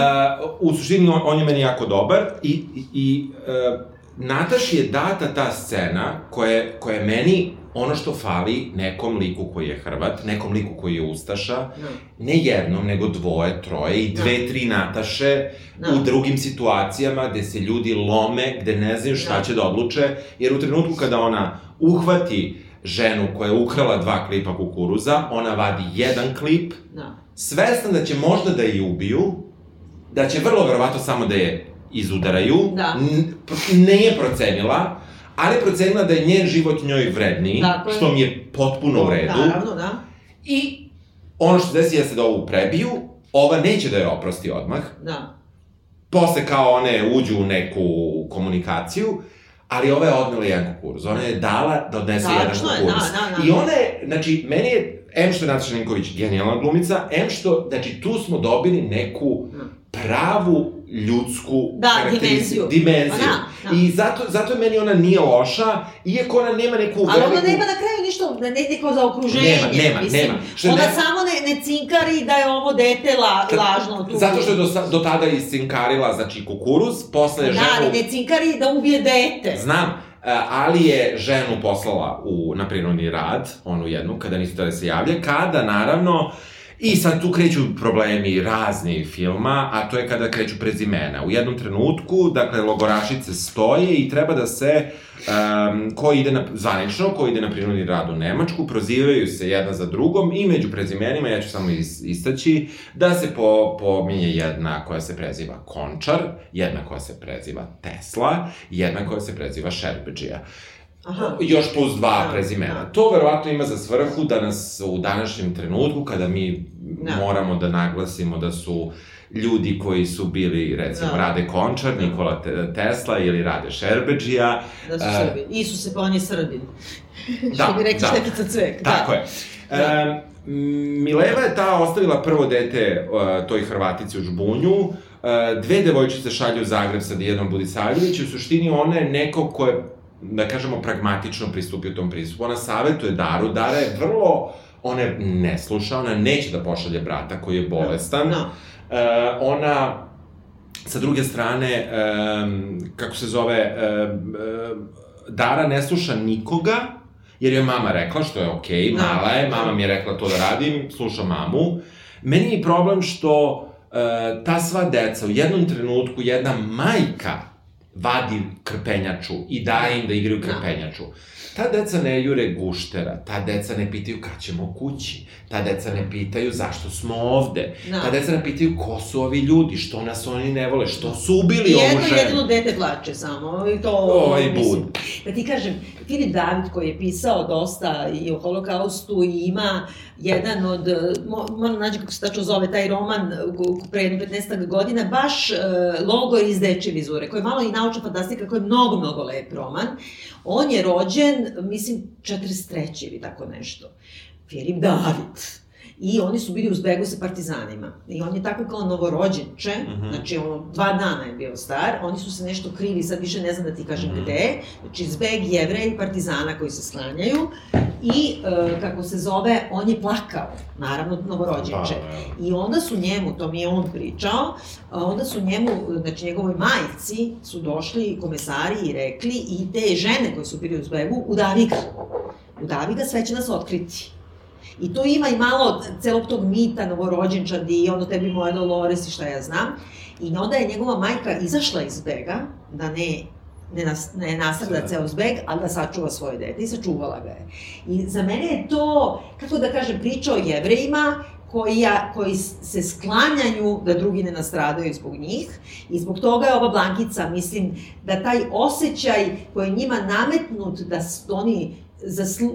Uh, u suštini on, on je meni jako dobar i, i, i uh, Nataši je data ta scena koja, koja je meni ono što fali nekom liku koji je Hrvat, nekom liku koji je Ustaša, no. ne jednom, nego dvoje, troje i dve, no. tri Nataše no. u drugim situacijama gde se ljudi lome, gde ne znaju šta no. će da odluče, jer u trenutku kada ona uhvati ženu koja je ukrala dva klipa kukuruza, ona vadi jedan klip, no. svesna da će možda da je ubiju, da će vrlo verovato samo da je izudaraju, da. ne je procenila, ali je procenila da je njen život njoj vredniji, dakle, što mi je potpuno u redu. Naravno, da. I ono što desi jeste da ovu prebiju, ova neće da je oprosti odmah. Da. Posle kao one uđu u neku komunikaciju, ali ova je odnela jedan kukuruz. Ona je dala da odnese da, jedan kukuruz. Da, da, da. I ona je, znači, meni je, em što je Nataša Ninković genijalna glumica, em što, znači, tu smo dobili neku da. pravu ljudsku da, dimenziju. dimenziju. Pa da, da. I zato, zato meni ona nije loša, iako ona nema neku veliku... Ali ona nema na kraju ništa, ne, neko za okruženje. Nema, nema, mislim. nema. Što ona ne... samo ne, ne cinkari da je ovo dete la, Ta, lažno. Tu zato što je do, do tada iscinkarila, znači, kukuruz, posle je da, ženu... Da, ali ne cinkari da ubije dete. Znam, ali je ženu poslala u, na prinudni rad, onu jednu, kada nisu da se javlja, kada, naravno, I sad tu kreću problemi razni filma, a to je kada kreću prezimena. U jednom trenutku, dakle, logorašice stoje i treba da se, um, ko ide na, zvanično, ko ide na prinudni rad u Nemačku, prozivaju se jedna za drugom i među prezimenima, ja ću samo is, istaći, da se po, pominje jedna koja se preziva Končar, jedna koja se preziva Tesla, jedna koja se preziva Šerbeđija. Aha. još plus dva da, prezimena. Da. To verovatno ima za svrhu da nas u današnjem trenutku, kada mi da. moramo da naglasimo da su ljudi koji su bili, recimo, da. Rade Končar, Nikola Tesla ili Rade Šerbeđija. Da su uh, Srbi. Isuse, pa on je Srbin. [laughs] Da, Što bi rekli da. Štefica Cvek. Tako da. je. Da. E, Mileva je ta ostavila prvo dete uh, toj Hrvatici u Žbunju, uh, dve devojčice šalju u Zagreb sa Dijanom Budisavljević u suštini ona je neko ko je da kažemo, pragmatično pristupio tom pristupu. Ona savetuje Daru, Dara je vrlo, ona ne sluša, ona neće da pošalje brata koji je bolestan. No. Uh, ona, sa druge strane, um, kako se zove, um, Dara ne sluša nikoga, jer je mama rekla, što je okej, okay, no. mala je, mama mi je rekla to da radim, sluša mamu. Meni je problem što uh, ta sva deca u jednom trenutku, jedna majka vadi krpenjaču i daje im da igraju da. krpenjaču. Ta deca ne jure guštera, ta deca ne pitaju kad ćemo kući, ta deca ne pitaju zašto smo ovde, no. ta deca ne pitaju ko su ovi ljudi, što nas oni ne vole, što su ubili ovu ženu. Jedno jedino dete plače samo, i to... Ovaj bud. Da ti kažem, Filip David koji je pisao dosta i o holokaustu i ima jedan od, moram nađi kako se tačno zove, taj roman pre jedno 15 godina, baš uh, Logor iz Deče vizure, koji je malo i naučna fantastika, koji je mnogo, mnogo lep roman. On je rođen, mislim, 43. ili tako nešto. Filip David I oni su bili u zbegu sa partizanima. I on je tako kao novorođenče, mhm. -huh. znači ono, dva dana je bio star, oni su se nešto krili, sad više ne znam da ti kažem mhm. -huh. gde, znači zbeg i partizana koji se sklanjaju i e, kako se zove, on je plakao, naravno novorođenče. Pa, da, I onda su njemu, to mi je on pričao, onda su njemu, znači njegovoj majci su došli komesari i rekli i te žene koje su bili u zbegu, udavi ga. Udavi ga, sve će nas otkriti. I tu ima i malo celog tog mita novorođenčadi i ono tebi moja Dolores i šta ja znam. I onda je njegova majka izašla iz bega, da ne ne, nas, ne nasrda da. ceo zbeg, ali da sačuva svoje dete i sačuvala ga je. I za mene je to, kako da kažem, priča o jevrejima koji, ja, koji se sklanjaju da drugi ne nastradaju zbog njih i zbog toga je ova Blankica, mislim, da taj osjećaj koji je njima nametnut da oni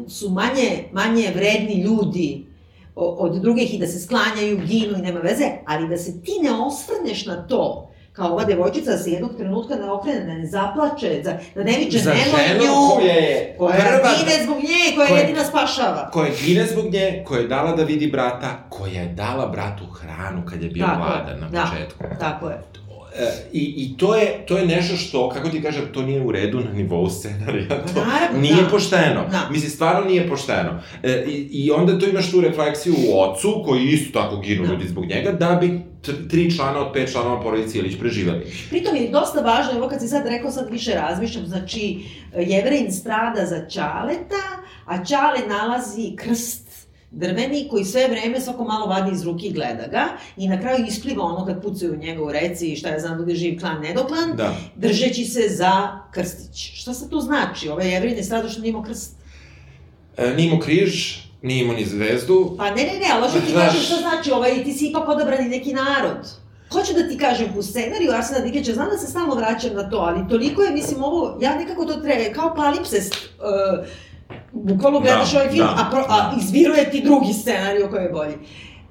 su manje, manje vredni ljudi od drugih i da se sklanjaju, ginu i nema veze, ali da se ti ne osvrneš na to, kao ova devojčica da se jednog trenutka ne okrene, da ne zaplače, da, da ne viče Za nemoj nju, koja je koja prva, gine zbog nje, koja, koja jedina spašava. Koja gine zbog nje, koja je dala da vidi brata, koja je dala bratu hranu kad je bio mladan na da, početku. Da, tako je. I, I to je, to je nešto što, kako ti kažem, to nije u redu na nivou scenarija. [laughs] To Naravno, nije da. pošteno. Da. Mislim, stvarno nije pošteno. E, i, I onda tu imaš tu refleksiju u ocu, koji isto tako ginu da. ljudi zbog njega, da bi tri člana od pet članova porodice Ilić preživali. Pritom je dosta važno, evo kad si sad rekao, sad više razmišljam, znači, Jevrein strada za Čaleta, a Čale nalazi krst drveni koji sve vreme svako malo vadi iz ruke i gleda ga i na kraju ispliva ono kad pucaju u njega u reci i šta ja znam da je živ klan nedoklan, da. držeći se za krstić. Šta se to znači? Ove jevrin je strado što nimo krst. E, nimo križ, nije imao ni zvezdu. Pa ne, ne, ne, ali što ti Znaš... kažem šta znači, ovaj, ti si ipak odabrani neki narod. Hoću da ti kažem, u scenariju Arsena Dikića, znam da se stalno vraćam na to, ali toliko je, mislim, ovo, ja nekako to treba, kao palipsest, uh, bukvalno gledaš da, ovaj film, da, a, pro, a izviruje ti drugi scenarij koji je bolji.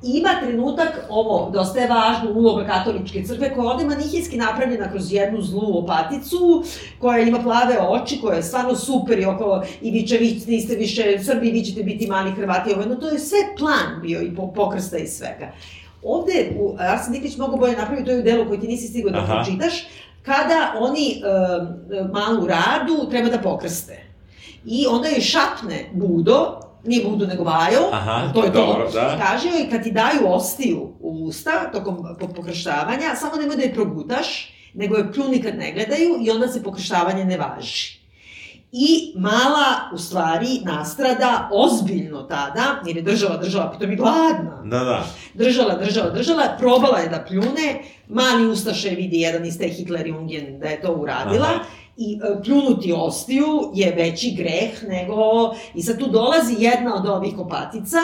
Ima trenutak, ovo, dosta je važno, uloga katoličke crkve, koja je ovde manihijski napravljena kroz jednu zlu opaticu, koja ima plave oči, koja je stvarno super i oko, i vi će, vi niste više Srbi, vi ćete biti mali Hrvati, ovo, no to je sve plan bio i pokrsta i svega. Ovde, u, Arsen Diklić mnogo bolje napravio to je u delu koji ti nisi stigao da pročitaš, kada oni uh, malu radu treba da pokrste i onda joj šapne Budo, nije Budo nego Vajo, Aha, to je dobro, to, da. kaže joj kad ti daju ostiju u usta tokom pokrštavanja, samo nemoj da je progutaš, nego je pljuni kad ne gledaju i onda se pokrštavanje ne važi. I mala, u stvari, nastrada ozbiljno tada, jer je držala, držala, pitom i gladna. Da, da. Držala, držala, držala, probala je da pljune, mali Ustaše vidi jedan iz te Hitler Jungen da je to uradila, Aha i e, pljunuti ostiju je veći greh nego... I sad tu dolazi jedna od ovih kopatica,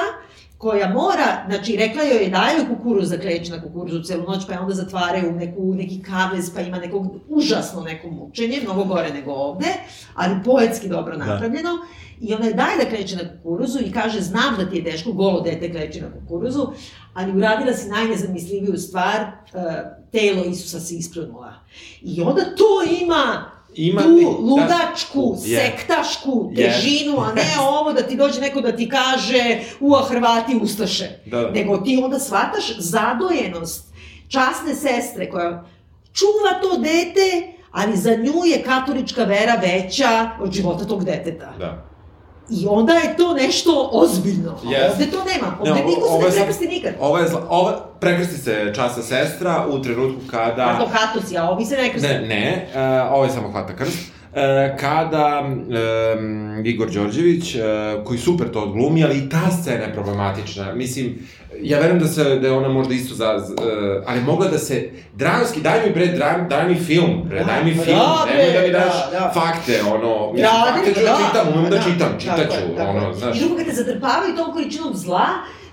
koja mora, znači rekla joj je daju kukuruz za kleć na kukuruzu celu noć, pa je onda zatvaraju u neku, neki kavez, pa ima nekog užasno neko mučenje, mnogo gore nego ovde, ali poetski dobro da. napravljeno. Da. I ona je daje da kleče na kukuruzu i kaže, znam da ti je teško, golo dete kleče na kukuruzu, ali uradila si najnezamisliviju stvar, uh, telo Isusa se isplunula. I onda to ima ima tu da, ludačku, da, sektašku težinu, a ne [laughs] ovo da ti dođe neko da ti kaže ua Hrvati ustaše. Da, da. Nego ti onda shvataš zadojenost časne sestre koja čuva to dete, ali za nju je katolička vera veća od života tog deteta. Da. I onda je to nešto ozbiljno. Yes. Ovde to nema. Ovde ne, niko se ne prekrsti nikad. Ovo je zla, ovo, prekrsti se časa sestra u trenutku kada... Kako hatus, ja, ovi se ne krsti. Ne, ne, uh, ovo je samo hvata krst. Uh, kada um, Igor Đorđević, uh, koji super to odglumi, ali i ta scena je problematična. Mislim, ja verujem da se da je ona možda isto za, uh, ali mogla da se dramski daj mi bre dram, daj mi film, bre daj mi film, da, nemoj da mi daš da, da. fakte, ono, mislim, da, fakte ću da, čitam, umem da, da čitam, čitaću, ono, znaš. I drugo kad te zatrpavaju tom količinom zla,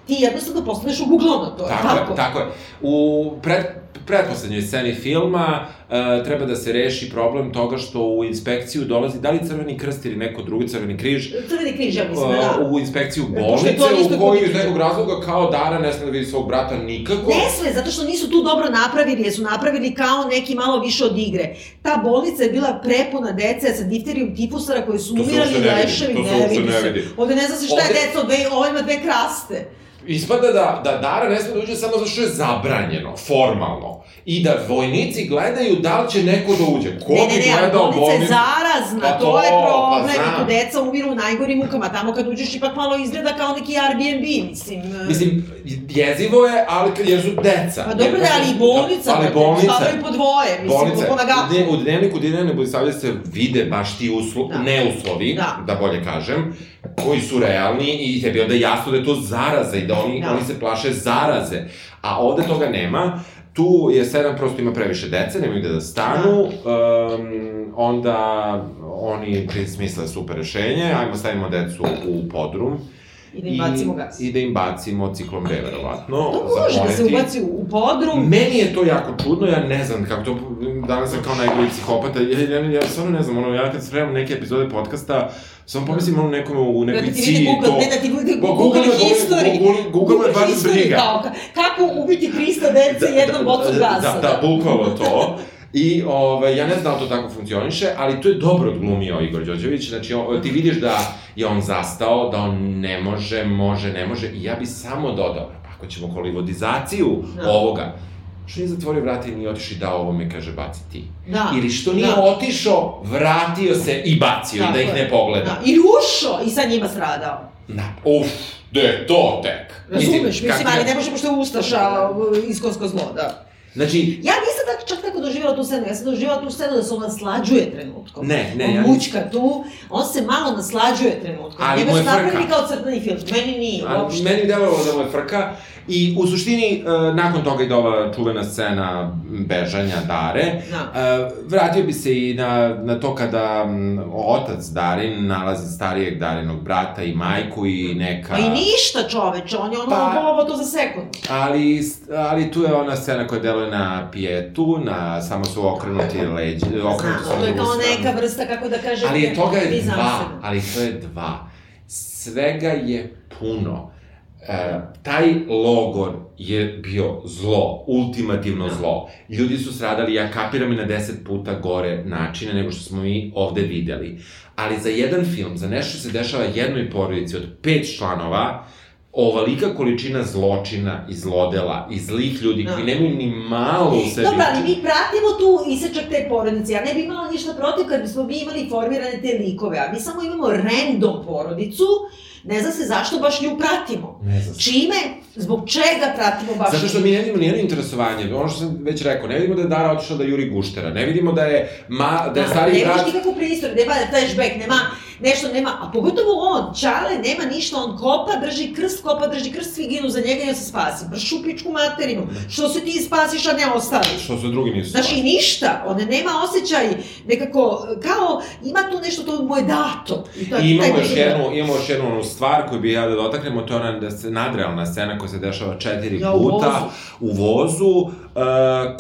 ti jednostavno postaneš uguglona to, tako, tako je. Tako je. U pred, pretposlednjoj sceni filma uh, treba da se reši problem toga što u inspekciju dolazi, da li Crveni krst ili neko drugi Crveni križ? Crveni križ, ja mislim, da. Uh, u inspekciju bolnice, u kojoj iz nekog razloga kao Dara ne sme da vidi svog brata nikako. Ne sme, zato što nisu tu dobro napravili, jer su napravili kao neki malo više od igre. Ta bolnica je bila prepuna dece sa difterijom tifusara koji su umirali leševi, ne vidi se. Ovde ne zna se šta je deca, ovo ima dve kraste. Ispada da, da Dara ne sme da uđe samo zato što je zabranjeno, formalno. To. I da vojnici gledaju da li će neko da uđe. Ko ne, ne, ne, gledao bolnica je zarazna, pa to, to je problem, pa tu deca umiru u najgorim mukama, tamo kad uđeš ipak malo izgleda kao neki Airbnb, mislim. Mislim, jezivo je, ali kad jesu deca. Pa dobro, da, ali i bolnica, ali bolnica, stavaju po dvoje, mislim, bolnica, po na U dnevniku Dinane Budisavlje se vide baš ti uslo, da. neuslovi, da. da bolje kažem, koji su realni i tebi onda jasno da je to zaraza i da oni, da. oni se plaše zaraze. A ovde toga nema. Tu je sedam, prosto ima previše dece, nemaju gde da stanu. Um, onda oni smisle super rešenje, ajmo stavimo decu u podrum. I da im bacimo gas. I da im bacimo ciklon B, verovatno. To može da se ubaci u podrum. Meni je to jako čudno, ja ne znam kako to, danas sam kao najbolji psihopata, ja, ja, ja stvarno ne znam, ono, ja kad spremam neke epizode podcasta, Samo pomislim ono nekom u nekoj da ciji to... Ne, da ti bude Google, Google history. Google, Google, Google je baš briga. Kao, kako ubiti 300 dece da, jednom da, bocom gasa. Da, da, bukvalo to. [laughs] I ovaj, ja ne znam da to tako funkcioniše, ali to je dobro odglumio Igor Đorđević. Znači, on, ti vidiš da je on zastao, da on ne može, može, ne može. I ja bi samo dodao, ako ćemo kolivodizaciju da. ovoga, što nije zatvorio vrata i nije otišao i dao ovome, kaže, baci ti. Da. Ili što nije da. otišao, vratio se i bacio da, i da ih ne pogleda. Da. I rušo i sa njima stradao. Da. Uf, da je to tek. Razumeš, mislim, mislim ali ne možemo što je Ustaša iskonsko zlo, da. Znači... Ja nisam čak tako doživjela tu scenu, ja sam doživjela tu scenu da se on naslađuje trenutkom. Ne, ne, on ja mučka tu, on se malo naslađuje trenutkom. Ali mu je frka. kao crtani film, meni nije uopšte. Meni delovalo da mu je frka, I u suštini, uh, nakon toga ide ova čuvena scena bežanja Dare. Da. Uh, vratio bi se i na, na to kada um, otac Darin nalazi starijeg Darinog brata i majku i neka... Pa i ništa čoveče, on je ono pa, to za sekund. Ali, ali tu je ona scena koja deluje na pijetu, na samo su okrenuti leđi, okrenuti su to je kao neka vrsta, kako da kažem... Ali je toga je dva, ali to je dva. Svega je puno E, taj logor je bio zlo, ultimativno zlo. Ljudi su stradali, ja kapiram i na deset puta gore načine nego što smo mi ovde videli. Ali za jedan film, za nešto što se dešava jednoj porodici od pet članova, ovalika količina zločina i zlodela i zlih ljudi no. koji da. nemaju ni malo u sebi. Dobro, ali mi pratimo tu isečak te porodice. Ja ne bih imala ništa protiv kad bismo mi imali formirane te likove, a mi samo imamo random porodicu Ne zna se zašto baš nju pratimo. Ne zna se. Čime, zbog čega pratimo baš Zato što mi ne vidimo nijedno interesovanje. Ono što sam već rekao, ne vidimo da je Dara otišla da juri guštera. Ne vidimo da je, ma, da je stari brat... Ne vidiš nikakvu preistoriju, nema flashback, nema nešto nema, a pogotovo on, Čale, nema ništa, on kopa, drži krst, kopa, drži krst, svi ginu za njega i on se spasi. Bršu pičku materinu. Što se ti spasiš, a ne ostaviš? Što se drugi nisu Znači, ništa, on nema osjećaj, nekako, kao, ima tu nešto, to mu je dato. I, to, I imamo još jednu, imamo još jednu onu stvar koju bi ja da dotaknemo, to je ona da se nadrealna scena koja se dešava četiri ja, puta u vozu, u vozu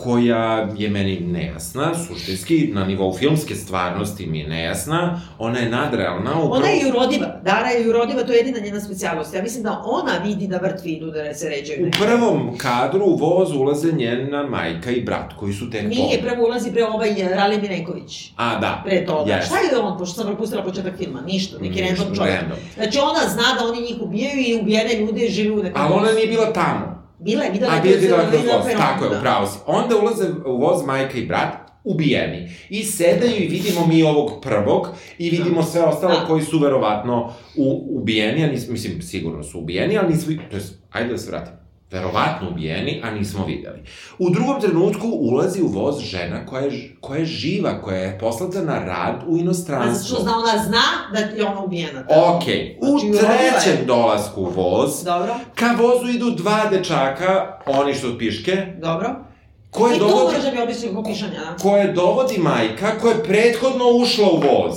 koja je meni nejasna, suštinski, na nivou filmske stvarnosti mi je nejasna, ona je nadrealna realna. Upravo... Ona je urodiva. Dara je urodiva, to je jedina njena specijalnost. Ja mislim da ona vidi da mrtvi idu da se ređaju. U prvom kadru u voz ulaze njena majka i brat, koji su tek Nije, prvo ulazi pre ovaj eh, Rali Mineković. A, da. Pre toga. Yes. Šta je on, pošto sam propustila početak filma? Ništa, neki random čovjek. Random. Znači ona zna da oni njih ubijaju i ubijene ljude žive u nekom Ali ona nije bila tamo. Bila je, videla je. A, bila je kroz voz, tako je, upravo si. Onda ulaze u voz majka i brat, ubijeni. I sedaju i vidimo mi ovog prvog i vidimo sve ostalo da. koji su verovatno u, ubijeni, a nis, mislim, sigurno su ubijeni, ali nismo, to je, ajde da se vratimo verovatno ubijeni, a nismo videli. U drugom trenutku ulazi u voz žena koja je, koja je živa, koja je poslata na rad u inostranstvo. A zato što ona zna da je ona ubijena. Ok, u znači, trećem dolasku u voz, Dobro. ka vozu idu dva dečaka, oni što od piške. Dobro koje I dovodi... to da pišanja, da? Koje dovodi majka koja je prethodno ušla u voz.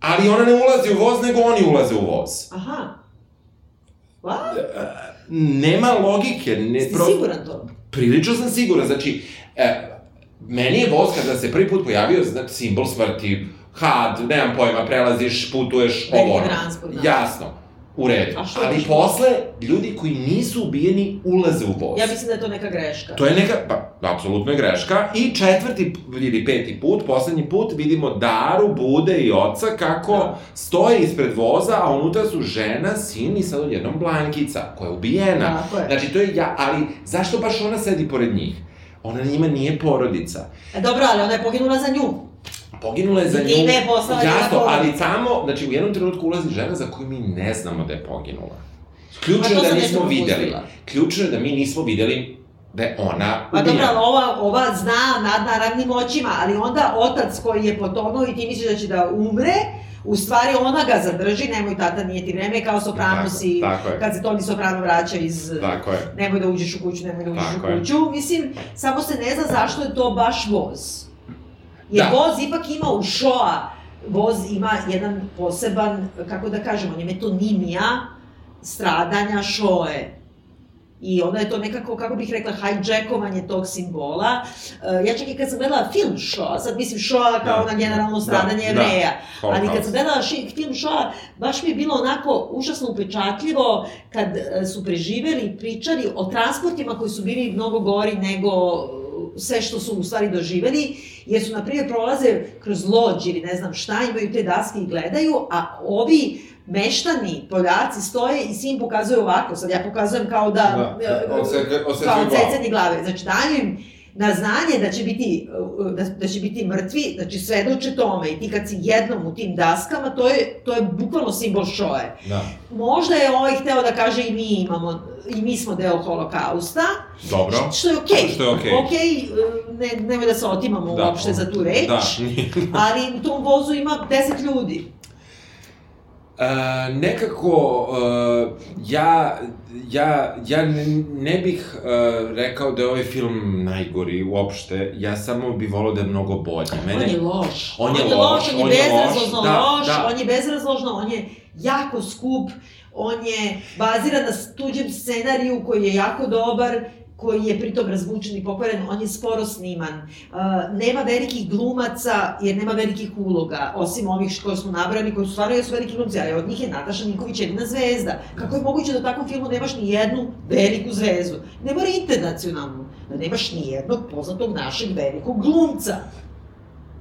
Ali ona ne ulazi u voz, nego oni ulaze u voz. Aha. What? Nema logike. Ne, Ste prosto... siguran to? Prilično sam siguran. Znači, e, meni je voz kada se prvi put pojavio, znači, simbol smrti, had, nemam pojma, prelaziš, putuješ, ovo. Transport, da. Jasno. U redu. Ali posle, ljudi koji nisu ubijeni ulaze u voz. Ja mislim da je to neka greška. To je neka, pa, apsolutno je greška. I četvrti ili peti put, poslednji put, vidimo Daru, Bude i oca kako da. stoje ispred voza, a unutra su žena, sin i sad odjednom Blankica, koja je ubijena. Da, je. Znači, to je ja, ali zašto baš ona sedi pored njih? Ona njima nije porodica. E dobro, ali ona je poginula za nju. Poginula je za nju. Time je poslala Jasno, ali tamo, znači u jednom trenutku ulazi žena za koju mi ne znamo da je poginula. Ključno je da nismo videli. Ključno je da mi nismo videli da je ona Pa dobro, ali ova, ova zna nad naravnim očima, ali onda otac koji je potonuo i ti misliš da će da umre, u stvari ona ga zadrži, nemoj tata, nije ti vreme, kao Sopranosi, tako, tako kad se Toni Soprano vraća iz... Tako je. Nemoj da uđeš u kuću, nemoj da uđeš tako u kuću. Je. Mislim, samo se ne zna zašto je to baš voz. Jer da. voz ipak ima u šoa, voz ima jedan poseban, kako da kažemo, on je metonimija stradanja šoe. I onda je to nekako, kako bih rekla, hijackovanje tog simbola. Uh, ja čak i kad sam gledala film Shoah, sad mislim Shoah kao da, na generalno da, stradanje da, jevreja, da, ali kad sam gledala ši, film Shoah, baš mi je bilo onako užasno upečatljivo kad e, su preživeli pričali o transportima koji su bili mnogo gori nego sve što su u stvari doživeli, jer su, na primjer, prolaze kroz lođ ili ne znam šta, imaju te daske i gledaju, a ovi meštani, Poljaci stoje i svim pokazuju ovako, sad ja pokazujem kao da, da, da osete, osete kao ceceni glave, znači daju im na znanje da će biti, da, da će biti mrtvi, znači svedoče tome i ti kad si jednom u tim daskama, to je, to je bukvalno simbol šoje. Da. Možda je ovaj hteo da kaže i mi imamo, i mi smo deo holokausta. Dobro. Što je okej. Okay. Što je okej. Okay. Okay, ne, nemoj da se otimamo da, uopšte za tu reč. Da. [laughs] ali u tom vozu ima deset ljudi. Uh, nekako, uh, ja, ja, ja ne, ne bih uh, rekao da je ovaj film najgori uopšte, ja samo bih volao da je mnogo bolji. Mene, on je loš. On je, on je loš, on je bezrazložno da, loš, da. on je bezrazložno, on je jako skup, on je baziran na tuđem scenariju koji je jako dobar koji je pritom razvučen i pokvaren, on je sporo sniman. Uh, nema velikih glumaca, jer nema velikih uloga, osim ovih koje smo nabrali, koji su stvarno jesu veliki glumci, ali od njih je Nataša Ninković jedina zvezda. Kako je moguće da u takvom filmu nemaš ni jednu veliku zvezdu? Ne mora internacionalnu, da nemaš ni jednog poznatog našeg velikog glumca.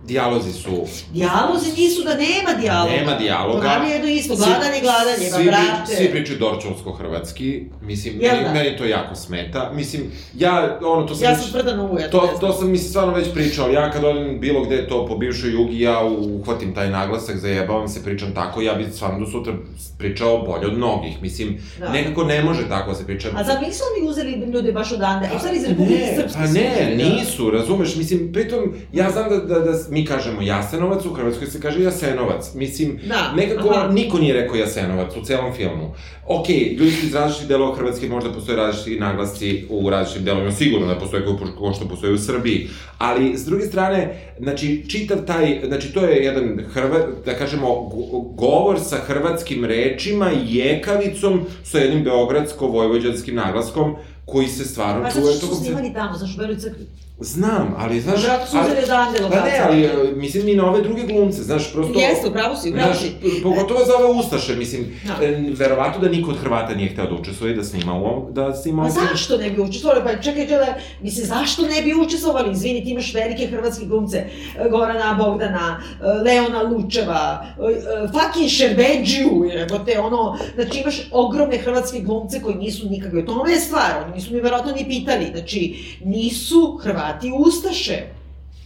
Dijalozi su... Dijalozi nisu da nema dijaloga. Nema dijaloga. To je jedno isto, gladanje, gladanje, svi, brate. Svi pričaju dorčovsko-hrvatski, mislim, Jel da? meni to jako smeta. Mislim, ja, ono, to sam... Ja sam prda novu, ja to, to, to sam, mislim, stvarno već pričao. Ja kad odem bilo gde to po bivšoj jugi, ja uhvatim taj naglasak, zajebavam se, pričam tako, ja bih stvarno do sutra pričao bolje od mnogih. Mislim, da. nekako ne može tako da se priča. A zar nisu oni uzeli ljude baš odande? A, sad iz Republike Srpske Pa ne, nisu, razumeš, mislim, pritom, ja znam da, da, da mi kažemo Jasenovac, u Hrvatskoj se kaže Jasenovac. Mislim, da, nekako aha. niko nije rekao Jasenovac u celom filmu. Ok, ljudi iz različitih delova Hrvatske možda postoje različiti naglasci u različitim delovima, sigurno da postoje kao što postoje u Srbiji, ali s druge strane, znači, čitav taj, znači, to je jedan Hrvat, da kažemo, govor sa hrvatskim rečima jekavicom sa jednim beogradsko-vojvođanskim naglaskom, koji se stvarno pa, čuje... Pa zato što snimali tamo, znaš, crkvi. Znam, ali znaš... Vrat su uzeli odande lokacije. Pa ne, ali e, mislim mi na ove druge glumce, znaš, prosto... Jeste, upravo si, upravo si. Pogotovo za ove Ustaše, mislim, no. e, verovatno da niko od Hrvata nije hteo da učestvuje da snima ovo, da snima ovo... Pa zašto ne bi učestvovali? Pa čekaj, da, mislim, zašto ne bi učestvovali? Izvini, ti imaš velike hrvatske glumce, e, Gorana Bogdana, Leona Lučeva, fucking Šerbeđiju, jebote, ono, znači imaš ogromne hrvatske glumce koji nisu nikakve, to je stvar, oni nisu mi verovatno ni pitali, znači, nisu Hrvati Hrvati Ustaše.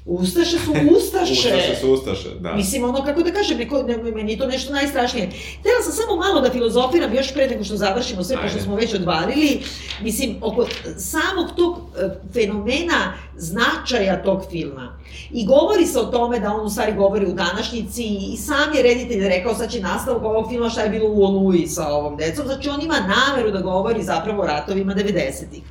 Ustaše su Ustaše. [laughs] Ustaše su Ustaše, da. Mislim, ono, kako da kažem, neko, ne, meni je to nešto najstrašnije. Htela sam samo malo da filozofiram još pre nego što završimo sve, pošto smo već odvalili. Mislim, oko samog tog e, fenomena značaja tog filma. I govori se o tome da on u stvari govori u današnjici i sam je reditelj rekao sad će nastavak ovog filma šta je bilo u Oluji sa ovom decom. Znači on ima nameru da govori zapravo o ratovima 90-ih.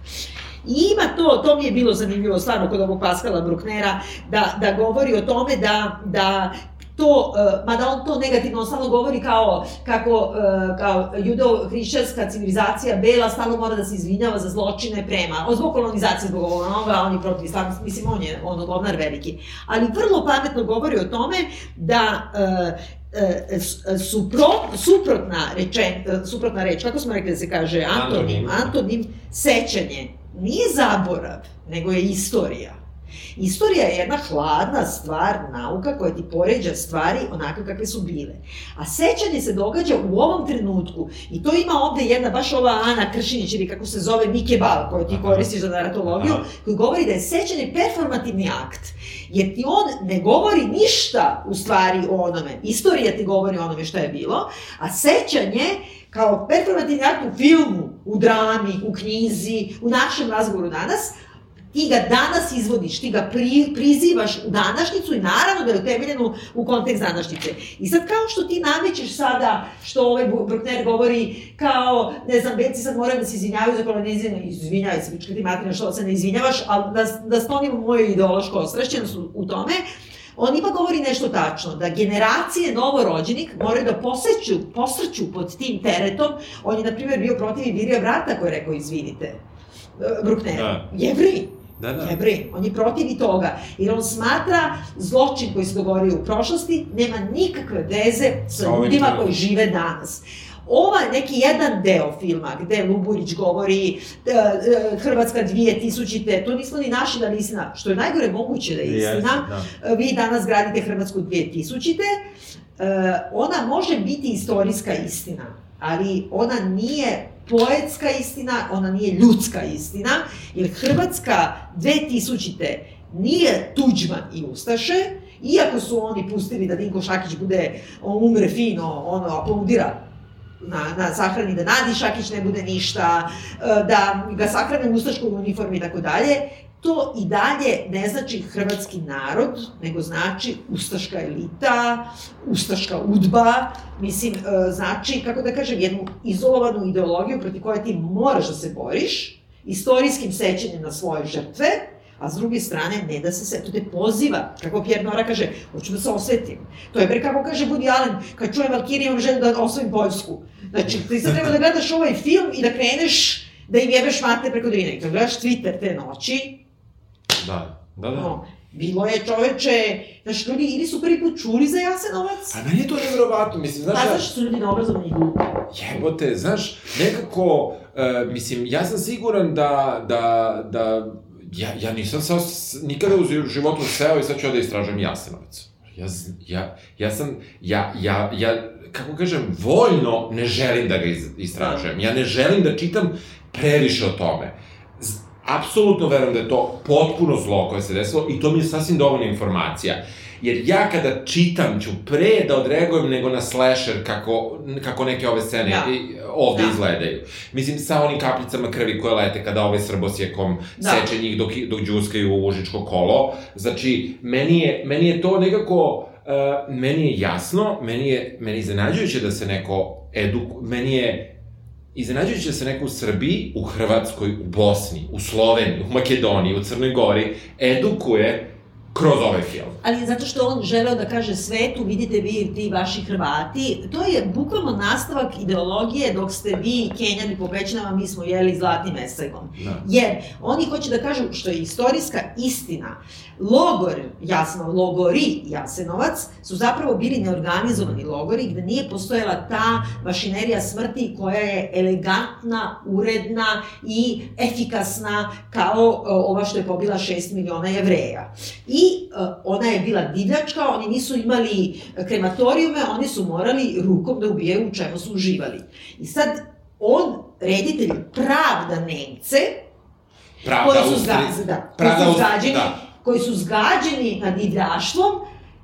I ima to, to mi je bilo zanimljivo stvarno kod ovog Paskala Bruknera, da, da govori o tome da, da to, uh, mada on to negativno stalno govori kao, kako, uh, kao judo-hrišćanska civilizacija Bela stalno mora da se izvinjava za zločine prema, o, zbog kolonizacije, zbog ovoga, on je protiv islamstva, mislim, on je ono govnar veliki. Ali vrlo pametno govori o tome da uh, supro, suprotna, rečen, suprotna reč, kako smo rekli da se kaže, antonim, antonim, sećanje, nije zaborav, nego je istorija. Istorija je jedna hladna stvar, nauka koja ti poređa stvari onako kakve su bile. A sećanje se događa u ovom trenutku. I to ima ovde jedna, baš ova Ana Kršinić, ili kako se zove Mike Bal, koju ti koristiš za naratologiju, koji govori da je sećanje performativni akt. Jer ti on ne govori ništa u stvari o onome. Istorija ti govori o onome što je bilo, a sećanje kao performativni akt u filmu, u drami, u knjizi, u našem razgovoru danas, ti ga danas izvodiš, ti ga pri, prizivaš u današnjicu i naravno da je utemeljeno u kontekst današnjice. I sad kao što ti namećeš sada, što ovaj Bruckner govori, kao, ne znam, Belci sad moraju da se izvinjavaju za koloniziranje, izvinjavaju se, pička ti materina, što se ne izvinjavaš, ali da, da sklonimo moju ideološku ostrašćenost u tome, on ipak govori nešto tačno, da generacije novorođenih moraju da poseću, posrću pod tim teretom. On je, na primjer, bio protiv Virija Brata koji je rekao, izvinite, Bruckner, da. jevri, Da, da. Jevrej, on je protiv i toga, jer on smatra zločin koji se dogodio u prošlosti nema nikakve veze sa ljudima koji žive danas. Ova neki jedan deo filma gde Luburić govori uh, uh, Hrvatska 2000-te, to nismo ni našli da istina, što je najgore moguće da je istina. Yes, da. Vi danas gradite Hrvatsku 2000-te, uh, ona može biti istorijska istina, ali ona nije poetska istina, ona nije ljudska istina, jer Hrvatska 2000-te nije Tuđman i Ustaše, iako su oni pustili da Dinko Šakić bude, on umre fino, ono, aplaudira na, na sahrani da Nadi Šakić ne bude ništa, da ga sahrane u ustaškoj uniformi i tako dalje, to i dalje ne znači hrvatski narod, nego znači ustaška elita, ustaška udba, mislim, e, znači, kako da kažem, jednu izolovanu ideologiju proti koje ti moraš da se boriš, istorijskim sećanjem na svoje žrtve, a s druge strane ne da se sve, to te poziva, kako Pierre Nora kaže, hoću da se osvetim. To je bre kako kaže Woody Allen, kad čuje Valkyrie, on želi da osvojim Poljsku. Znači, ti sad treba da gledaš ovaj film i da kreneš da im jebeš mate preko Drine. I kad gledaš Twitter te noći, Da, da, da. No, bilo je čoveče, znaš, ljudi ili su prvi put čuli za Jasenovac. A meni je to nevjerovatno, mislim, znaš... Pa znaš su ljudi neobrazovani glupi. Jebote, znaš, nekako, uh, mislim, ja sam siguran da, da, da, ja, ja nisam sa, nikada u životu seo i sad ću ja da istražujem Jasenovac. Ja, ja, ja sam, ja, ja, ja, kako kažem, voljno ne želim da ga istražujem. Ja ne želim da čitam previše o tome apsolutno verujem da je to potpuno zlo koje se desilo i to mi je sasvim dovoljna informacija. Jer ja kada čitam ću pre da odreagujem nego na slasher kako, kako neke ove scene da. ovde da. izgledaju. Mislim, sa onim kapljicama krvi koje lete kada ovaj srbosjekom da. seče njih dok, dok džuskaju u užičko kolo. Znači, meni je, meni je to nekako... Uh, meni je jasno, meni je, meni je iznenađujuće da se neko eduk... Meni je iznenađujući da se neko u Srbiji, u Hrvatskoj, u Bosni, u Sloveniji, u Makedoniji, u Crnoj Gori edukuje kroz ovaj film. Ali zato što on želeo da kaže svetu, vidite vi ti vaši Hrvati, to je bukvalno nastavak ideologije dok ste vi Kenjani po pećinama, mi smo jeli zlatnim esegom. Da. Jer oni hoće da kažu što je istorijska istina. Logor, jasno, logori Jasenovac su zapravo bili neorganizovani logori gde nije postojala ta mašinerija smrti koja je elegantna, uredna i efikasna kao ova što je pobila 6 miliona jevreja. I uh, ona je bila divljačka, oni nisu imali krematorijume, oni su morali rukom da ubijaju u čemu su uživali. I sad, on, reditelj, pravda Nemce, pravda koji su, da, pravda koji su zgađeni, da. koji su zgađeni nad divljaštvom,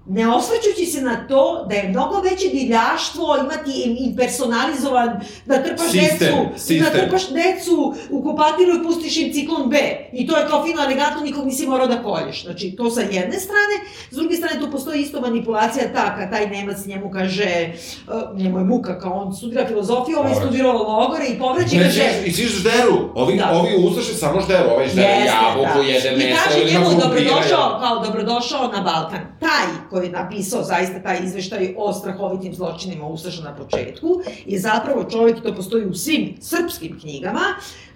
ne osvrćući se na to da je mnogo veće divljaštvo imati impersonalizovan, da trpaš sistem, decu, sistem. da trpaš decu u kupatilu i pustiš im ciklon B. I to je kao fino, elegantno, nikog nisi morao da kolješ. Znači, to sa jedne strane. S druge strane, tu postoji isto manipulacija ta, kad taj Nemac njemu kaže, uh, njemu je muka, kao on studira filozofiju, ovaj studirao logore i povraće kaže... I svi žderu, ovi, da. ovi ustaše samo žderu, ovaj ždere jabuku, da. jede meso, I kaže njemu dobrodošao, kao dobrodošao na Balkan. Taj koji je napisao zaista taj izveštaj o strahovitim zločinima Ustaša na početku, je zapravo čovjek, to postoji u svim srpskim knjigama,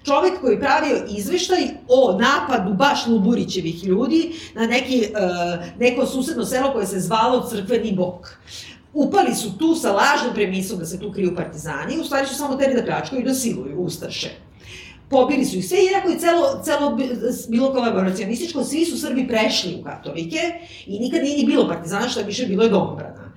čovek koji pravio izveštaj o napadu baš Luburićevih ljudi na neki, uh, neko susedno selo koje se zvalo Crkveni bok. upali su tu sa lažnom premisom da se tu kriju partizani, u stvari su samo teri da pljačkaju i da siluju Ustaše. Pobili su ih sve, iako je celo, celo bilo kolaboracionističko, svi su Srbi prešli u katolike i nikad nije ni bilo partizana, što je više bilo je domobrana.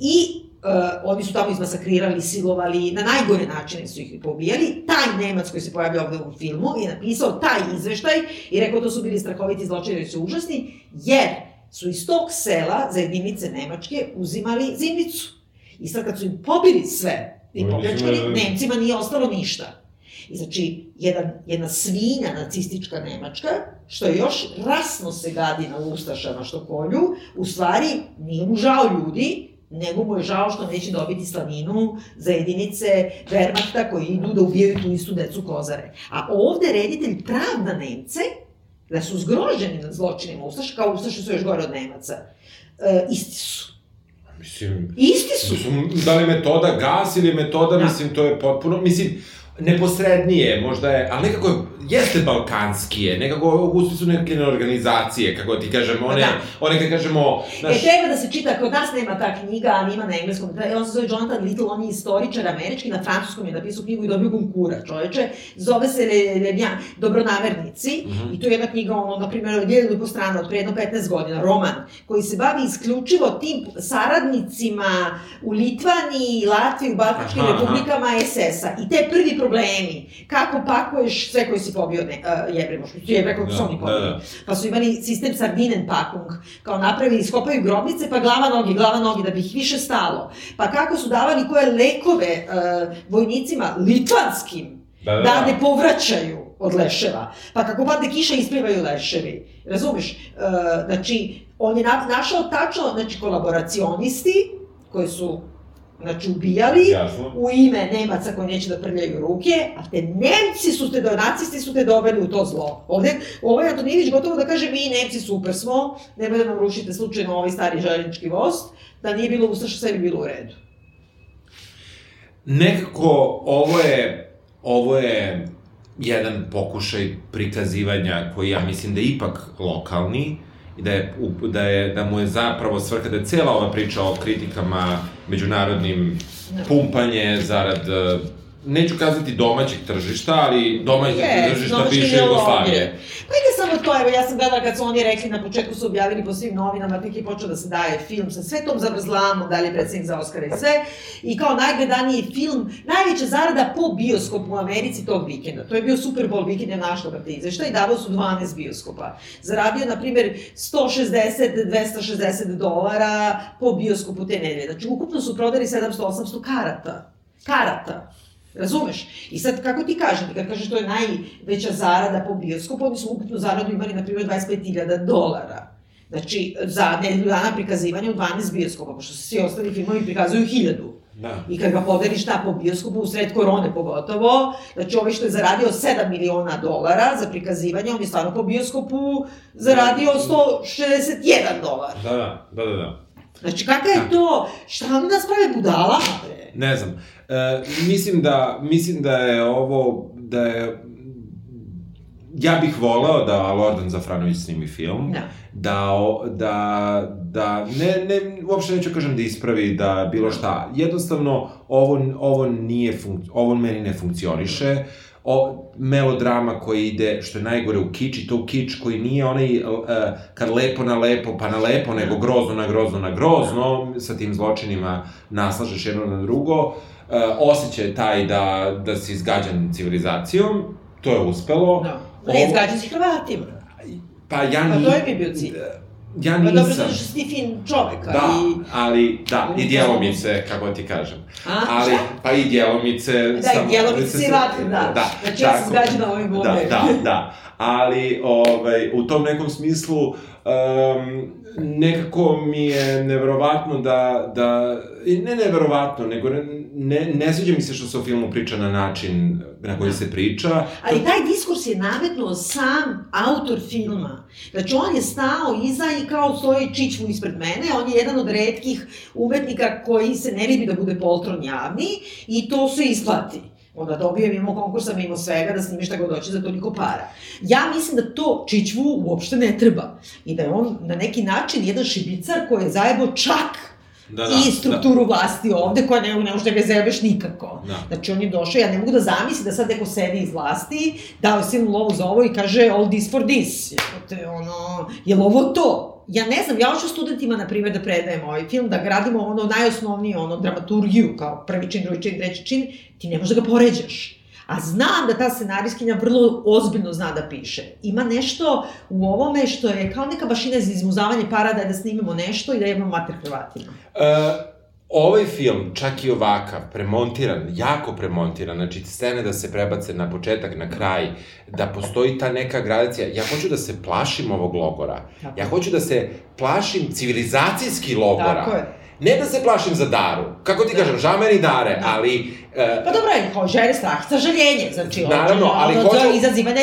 I Uh, oni su tamo izmasakrirali, silovali, na najgore načine su ih pobijali. Taj Nemac koji se pojavlja ovde u filmu je napisao taj izveštaj i rekao da su bili strahoviti zločini, su užasni, jer su iz tog sela za jedinice Nemačke uzimali zimnicu. I sad kad su im pobili sve i popljačkali, Nemcima nije ostalo ništa. I znači, jedan, jedna svinja nacistička Nemačka, što je još rasno se gadi na Ustašama što kolju, u stvari nije mu žao ljudi, nego mu je žao što neće dobiti slaninu za jedinice Wehrmachta koji idu da ubijaju tu istu decu kozare. A ovde reditelj pravda Nemce, da su zgroženi nad zločinima Ustaša, kao Ustaši su još gore od Nemaca, e, isti su. Mislim... Isti su. Mislim, da li metoda gas ili metoda, da. mislim, to je potpuno... Mislim, neposrednije, možda je, ali nekako jeste balkanskije, nekako gusti su neke organizacije, kako ti kažemo, one, da. one kad kažemo... Naš... E, treba da se čita, kod nas nema ta knjiga, ali ima na engleskom, on se zove Jonathan Little, on je istoričar američki, na francuskom je napisao knjigu i dobio Gunkura, čoveče, zove se Le, Le Dobronamernici, mm -hmm. i to je jedna knjiga, ono, na primjer, od jednu po strana, od predno 15 godina, roman, koji se bavi isključivo tim saradnicima u Litvaniji, Latviji, u Baltičkim republikama SS-a. I te prvi problemi, kako pakuješ sve koji si pobio ne, uh, jebre, možda su jebre kako su oni pobili. Da, da. Pa su imali sistem sardinen pakung, kao napravi, iskopaju grobnice, pa glava nogi, glava nogi, da bi ih više stalo. Pa kako su davali koje lekove uh, vojnicima litvanskim, da, da, da. da ne povraćaju od leševa. Pa kako padne kiša, isplivaju leševi. Razumeš? Uh, znači, on je na, našao tačno, znači, kolaboracionisti, koji su znači ubijali Jasno. u ime Nemaca koji neće da prljaju ruke, a te Nemci su te, nacisti su te doveli u to zlo. Ovde, ovaj Antonijević gotovo da kaže mi Nemci super smo, nemoj da nam rušite slučajno ovaj stari željenički voz, da nije bilo Ustaša, sve bi bilo u redu. Nekako ovo je, ovo je jedan pokušaj prikazivanja koji ja mislim da je ipak lokalni, i da je, da je, da mu je zapravo svrha, da je cela ova priča o kritikama međunarodnim pumpanje zarad neću kazati domaćeg tržišta, ali domaćeg yes, tržišta bivše Jugoslavije. Pa i ne samo to, evo, ja sam gledala kad su oni rekli, na početku su objavili po svim novinama, tek je počeo da se daje film sa sve tom zavrzlamom, dali predsednik za Oscara i sve, i kao najgledaniji film, najveća zarada po bioskopu u Americi tog vikenda. To je bio Super Bowl vikend, je našla brate izvešta i davao su 12 bioskopa. Zaradio, na primer, 160-260 dolara po bioskopu te nedelje. Znači, ukupno su prodali 700-800 karata. Karata. Razumeš? I sad, kako ti kažem, kad kažeš to je najveća zarada po bioskopu, oni su ukupnu zaradu imali, na primjer, 25.000 dolara. Znači, za nedelju dana prikazivanja u 12 bioskopa, pošto se svi ostali filmovi prikazuju 1000. Da. I kad ga podeliš ta po bioskopu, u sred korone pogotovo, znači ovaj što je zaradio 7 miliona dolara za prikazivanje, on je stvarno po bioskopu zaradio 161 dolar. Da, da, da, da. da. Znači, kakav je da. to? Šta oni nas prave budala, bre? Ne znam. E, mislim da, mislim da je ovo, da je, ja bih voleo da Lordan Zafranović snimi film, da, da, da, da ne, ne, uopšte neću kažem da ispravi, da bilo šta, jednostavno ovo, ovo nije, funk, ovo meni ne funkcioniše, o, melodrama koja ide, što je najgore, u kič, i to u kič koji nije onaj, uh, kad lepo na lepo, pa na lepo, nego grozno na grozno na grozno, sa tim zločinima naslažeš jedno na drugo, uh, osjećaj taj da, da si izgađan civilizacijom, to je uspelo. Da. Ne, izgađan si Hrvatima. Pa ja. Pa to je mi bio cilj. Ja nisam... Pa dobro, zato što si ti fin čoveka da, i... ali, da, i djelomice, kako ti kažem. A, ali, šta? Pa i djelomice... Da, sam, i djelomice si vatre, da. da. Znači, ja sam zgađena ovim Da, da, da. Ali, ovaj, u tom nekom smislu, um, nekako mi je neverovatno da, da, ne neverovatno, nego ne, ne sviđa mi se što se o filmu priča na način na koji se priča. Ali taj diskurs je nametnuo sam autor filma. Znači, on je stao iza i kao stoji čičmu ispred mene, on je jedan od redkih umetnika koji se ne libi da bude poltron javni i to se isplati onda dobije mimo konkursa, mimo svega, da snimi šta god hoće za toliko para. Ja mislim da to Čičvu uopšte ne treba. I da je on na neki način jedan šibicar koji je zajebo čak da, da, i strukturu da. vlasti ovde, koja ne, ne može da ga zajebeš nikako. Da. Znači, on je došao, ja ne mogu da zamislim da sad neko sedi iz vlasti, dao silnu lovu za ovo i kaže all this for this. Jebote, ono, je li ovo to? Ja ne znam, ja hoću studentima, na primjer, da predajem ovaj film, da gradimo ono najosnovnije, ono, dramaturgiju, kao prvi čin, drugi čin, treći čin, ti ne možeš da ga poređaš. A znam da ta scenarijskinja vrlo ozbiljno zna da piše. Ima nešto u ovome što je kao neka bašina za izmuzavanje para da, da snimimo nešto i da jebamo mater Hrvatima. Uh, ovaj film, čak i ovakav, premontiran, jako premontiran, znači scene da se prebace na početak, na kraj, da postoji ta neka gradacija. Ja hoću da se plašim ovog logora. Tako. Ja hoću da se plašim civilizacijski logora. Tako je. Ne da se plašim za Daru. Kako ti da. kažem, žameri Dare, da. ali... Uh, pa dobro, je, želje, strah, žaljenje, znači... Naravno, ali hoću... Izazivanje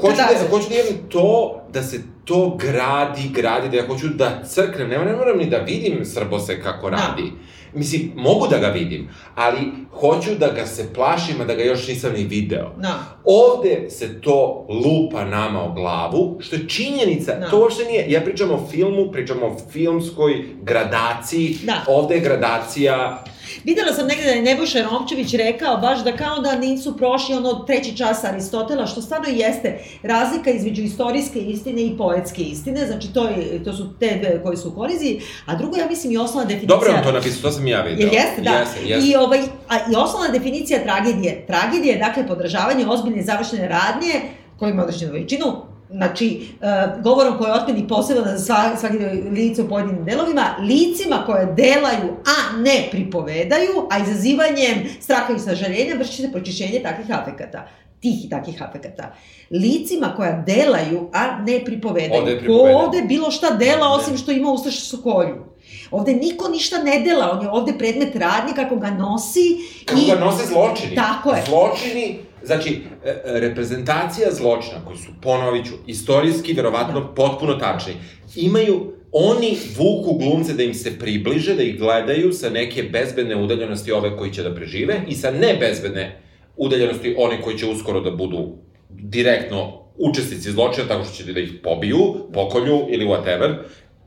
hoću da, hoću da imam to, da se to gradi, gradi, da ja hoću da crknem, ne, ne moram ni da vidim Srbose kako da. radi. Da. Mislim, mogu da ga vidim, ali hoću da ga se plašim, a da ga još nisam ni video. Da. Ovde se to lupa nama o glavu, što je činjenica, da. to uopšte nije, ja pričam o filmu, pričam o filmskoj gradaciji, da. ovde je gradacija Videla sam negde da je Nebojša Romčević rekao baš da kao da nisu prošli ono treći čas Aristotela, što stvarno jeste razlika između istorijske istine i poetske istine, znači to, je, to su te dve koje su u koliziji, a drugo ja mislim i osnovna definicija... Dobro on to napisao, to sam ja vidio. Jel jeste, da. Jeste, jeste. I, ovaj, a, I osnovna definicija tragedije. Tragedija je dakle podržavanje ozbiljne završene radnje koja ima određenu veličinu, znači, uh, govorom koji je otmeni posebno za sva, svaki lice u pojedinim delovima, licima koje delaju, a ne pripovedaju, a izazivanjem straha i sažaljenja vrši se pročišćenje takvih afekata tih i takih afekata. Licima koja delaju, a ne pripovedaju. Ovde, Ko ovde bilo šta dela, osim što ima ustaša sokolju. Ovde niko ništa ne dela, on je ovde predmet radnje kako ga nosi. Kako i... ga nose zločini. Tako je. Zločini Znači, e, e, reprezentacija zločina, koji su, ponoviću, istorijski, verovatno, da. potpuno tačni, imaju oni vuku glumce da im se približe, da ih gledaju sa neke bezbedne udaljenosti ove koji će da prežive i sa nebezbedne udaljenosti one koji će uskoro da budu direktno učesnici zločina tako što će da ih pobiju, pokolju ili whatever,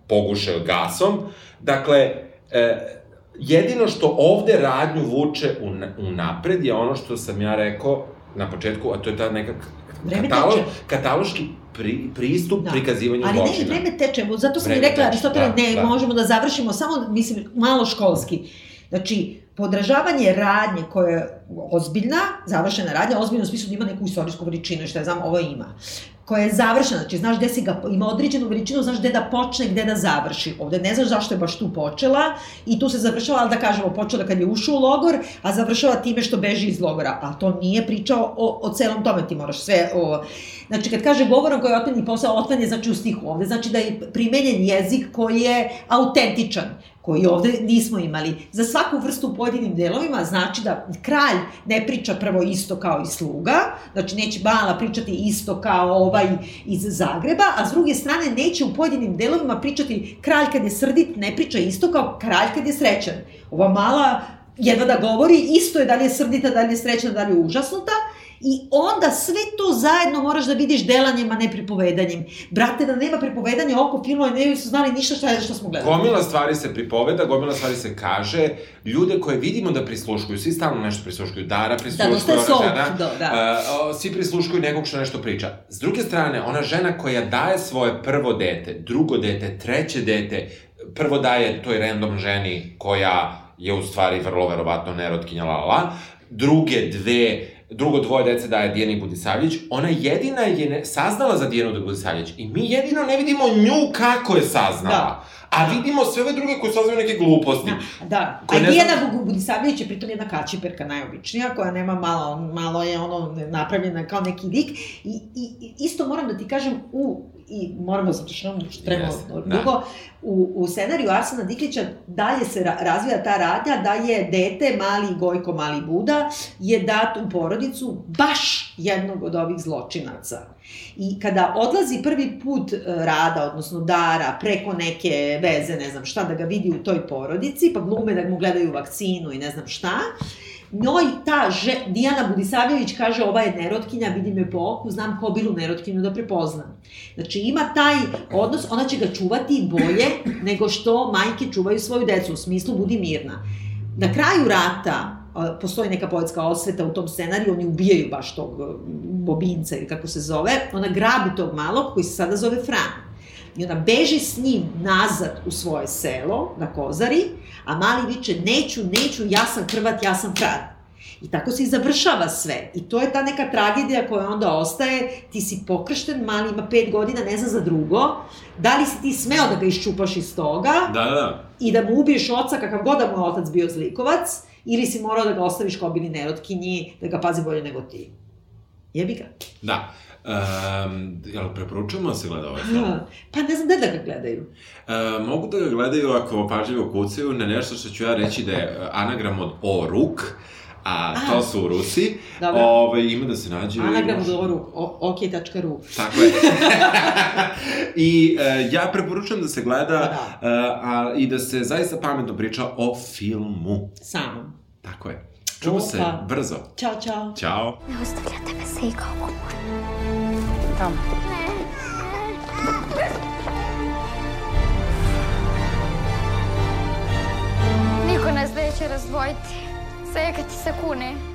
poguše gasom. Dakle, e, jedino što ovde radnju vuče u, u napred je ono što sam ja rekao, na početku, a to je ta neka katalog, kataloški pri, pristup da. prikazivanju Ali zločina. Ali ne, vreme teče, zato sam vreme i rekla, Aristotele, da, ne, da. možemo da završimo samo, mislim, malo školski. Znači, podražavanje radnje koja je ozbiljna, završena radnja, ozbiljna u smislu da ima neku istorijsku veličinu, što ja znam, ovo ima koja je završena, znači znaš gde si ga, ima određenu veličinu, znaš gde da počne, gde da završi. Ovde ne znaš zašto je baš tu počela i tu se završava, ali da kažemo, počela kad je ušao u logor, a završava time što beži iz logora. A to nije pričao o, o celom tome, ti moraš sve o... Znači, kad kaže govorom koji je otmeni posao, otmen je znači u stihu ovde, znači da je primenjen jezik koji je autentičan koji ovde nismo imali. Za svaku vrstu u pojedinim delovima znači da kralj ne priča prvo isto kao i sluga, znači neće mala pričati isto kao ovaj iz Zagreba, a s druge strane neće u pojedinim delovima pričati kralj kad je srdit, ne priča isto kao kralj kad je srećan. Ova mala jedva da govori, isto je da li je srdita, da li je srećna, da li je užasnuta, I onda sve to zajedno moraš da vidiš delanjem, a ne pripovedanjem. Brate, da nema pripovedanja oko filmova, ne su znali ništa šta je što smo gledali. Gomila stvari se pripoveda, gomila stvari se kaže. Ljude koje vidimo da prisluškuju, svi stalno nešto prisluškuju. Dara prisluškuje, da, ona sok, žena. Da, da. Uh, svi prisluškuju nekog što nešto priča. S druge strane, ona žena koja daje svoje prvo dete, drugo dete, treće dete, prvo daje toj random ženi koja je u stvari vrlo verovatno nerotkinja la la, druge dve drugo dvoje dece daje Dijani Budisavljević, ona jedina je ne, saznala za Dijanu Budisavljević i mi jedino ne vidimo nju kako je saznala. Da. A vidimo sve ove druge koje saznaju neke gluposti. Da, da. a Dijana znam... Budisavljević je pritom jedna kačiperka najobičnija, koja nema malo, malo je ono napravljena kao neki lik. I, i, isto moram da ti kažem, u i moramo da zato što treba yes, dugo, da. u, u scenariju Arsena Diklića dalje se ra, razvija ta radnja da je dete, mali Gojko, mali Buda, je dat u porodicu baš jednog od ovih zločinaca. I kada odlazi prvi put e, rada, odnosno dara, preko neke veze, ne znam šta, da ga vidi u toj porodici, pa glume da mu gledaju vakcinu i ne znam šta, njoj ta že, Dijana Budisavljević kaže ova je nerotkinja, vidim je po oku, znam ko bilu nerotkinju da prepoznam. Znači ima taj odnos, ona će ga čuvati bolje [clears throat] nego što majke čuvaju svoju decu, u smislu budi mirna. Na kraju rata postoji neka poetska osveta u tom scenariju, oni ubijaju baš tog bobinca ili kako se zove, ona grabi tog malog koji se sada zove Fran. I ona beži s njim nazad u svoje selo, na Kozari, a mali viče, neću, neću, ja sam Hrvat, ja sam Fran. I tako se i završava sve. I to je ta neka tragedija koja onda ostaje, ti si pokršten, mali ima pet godina, ne zna za drugo, da li si ti smeo da ga iščupaš iz toga da, da. i da mu ubiješ oca kakav god da mu je otac bio zlikovac, ili si morao da ga ostaviš kao bili nerotkinji, da ga pazi bolje nego ti. Jebi ga. Da. Um, jel preporučujemo da se gleda ovaj film? Pa ne znam da ga gledaju. Uh, mogu da ga gledaju ako pažljivo kucaju na nešto što ću ja reći da je anagram od O-Ruk, a, a to su Rusi. Dobro. Ove, ovaj, ima da se nađe... Anagram od O-Ruk, ok.ru. Tako je. [laughs] I uh, ja preporučujem da se gleda da. Uh, a, i da se zaista pametno priča o filmu. Samo. Tako je. Čujemo se brzo. Ćao, čao. Ćao. Ne ostavljate me se i kao umor. Tamo. Niko nas neće razdvojiti. Sve kad ti se kune.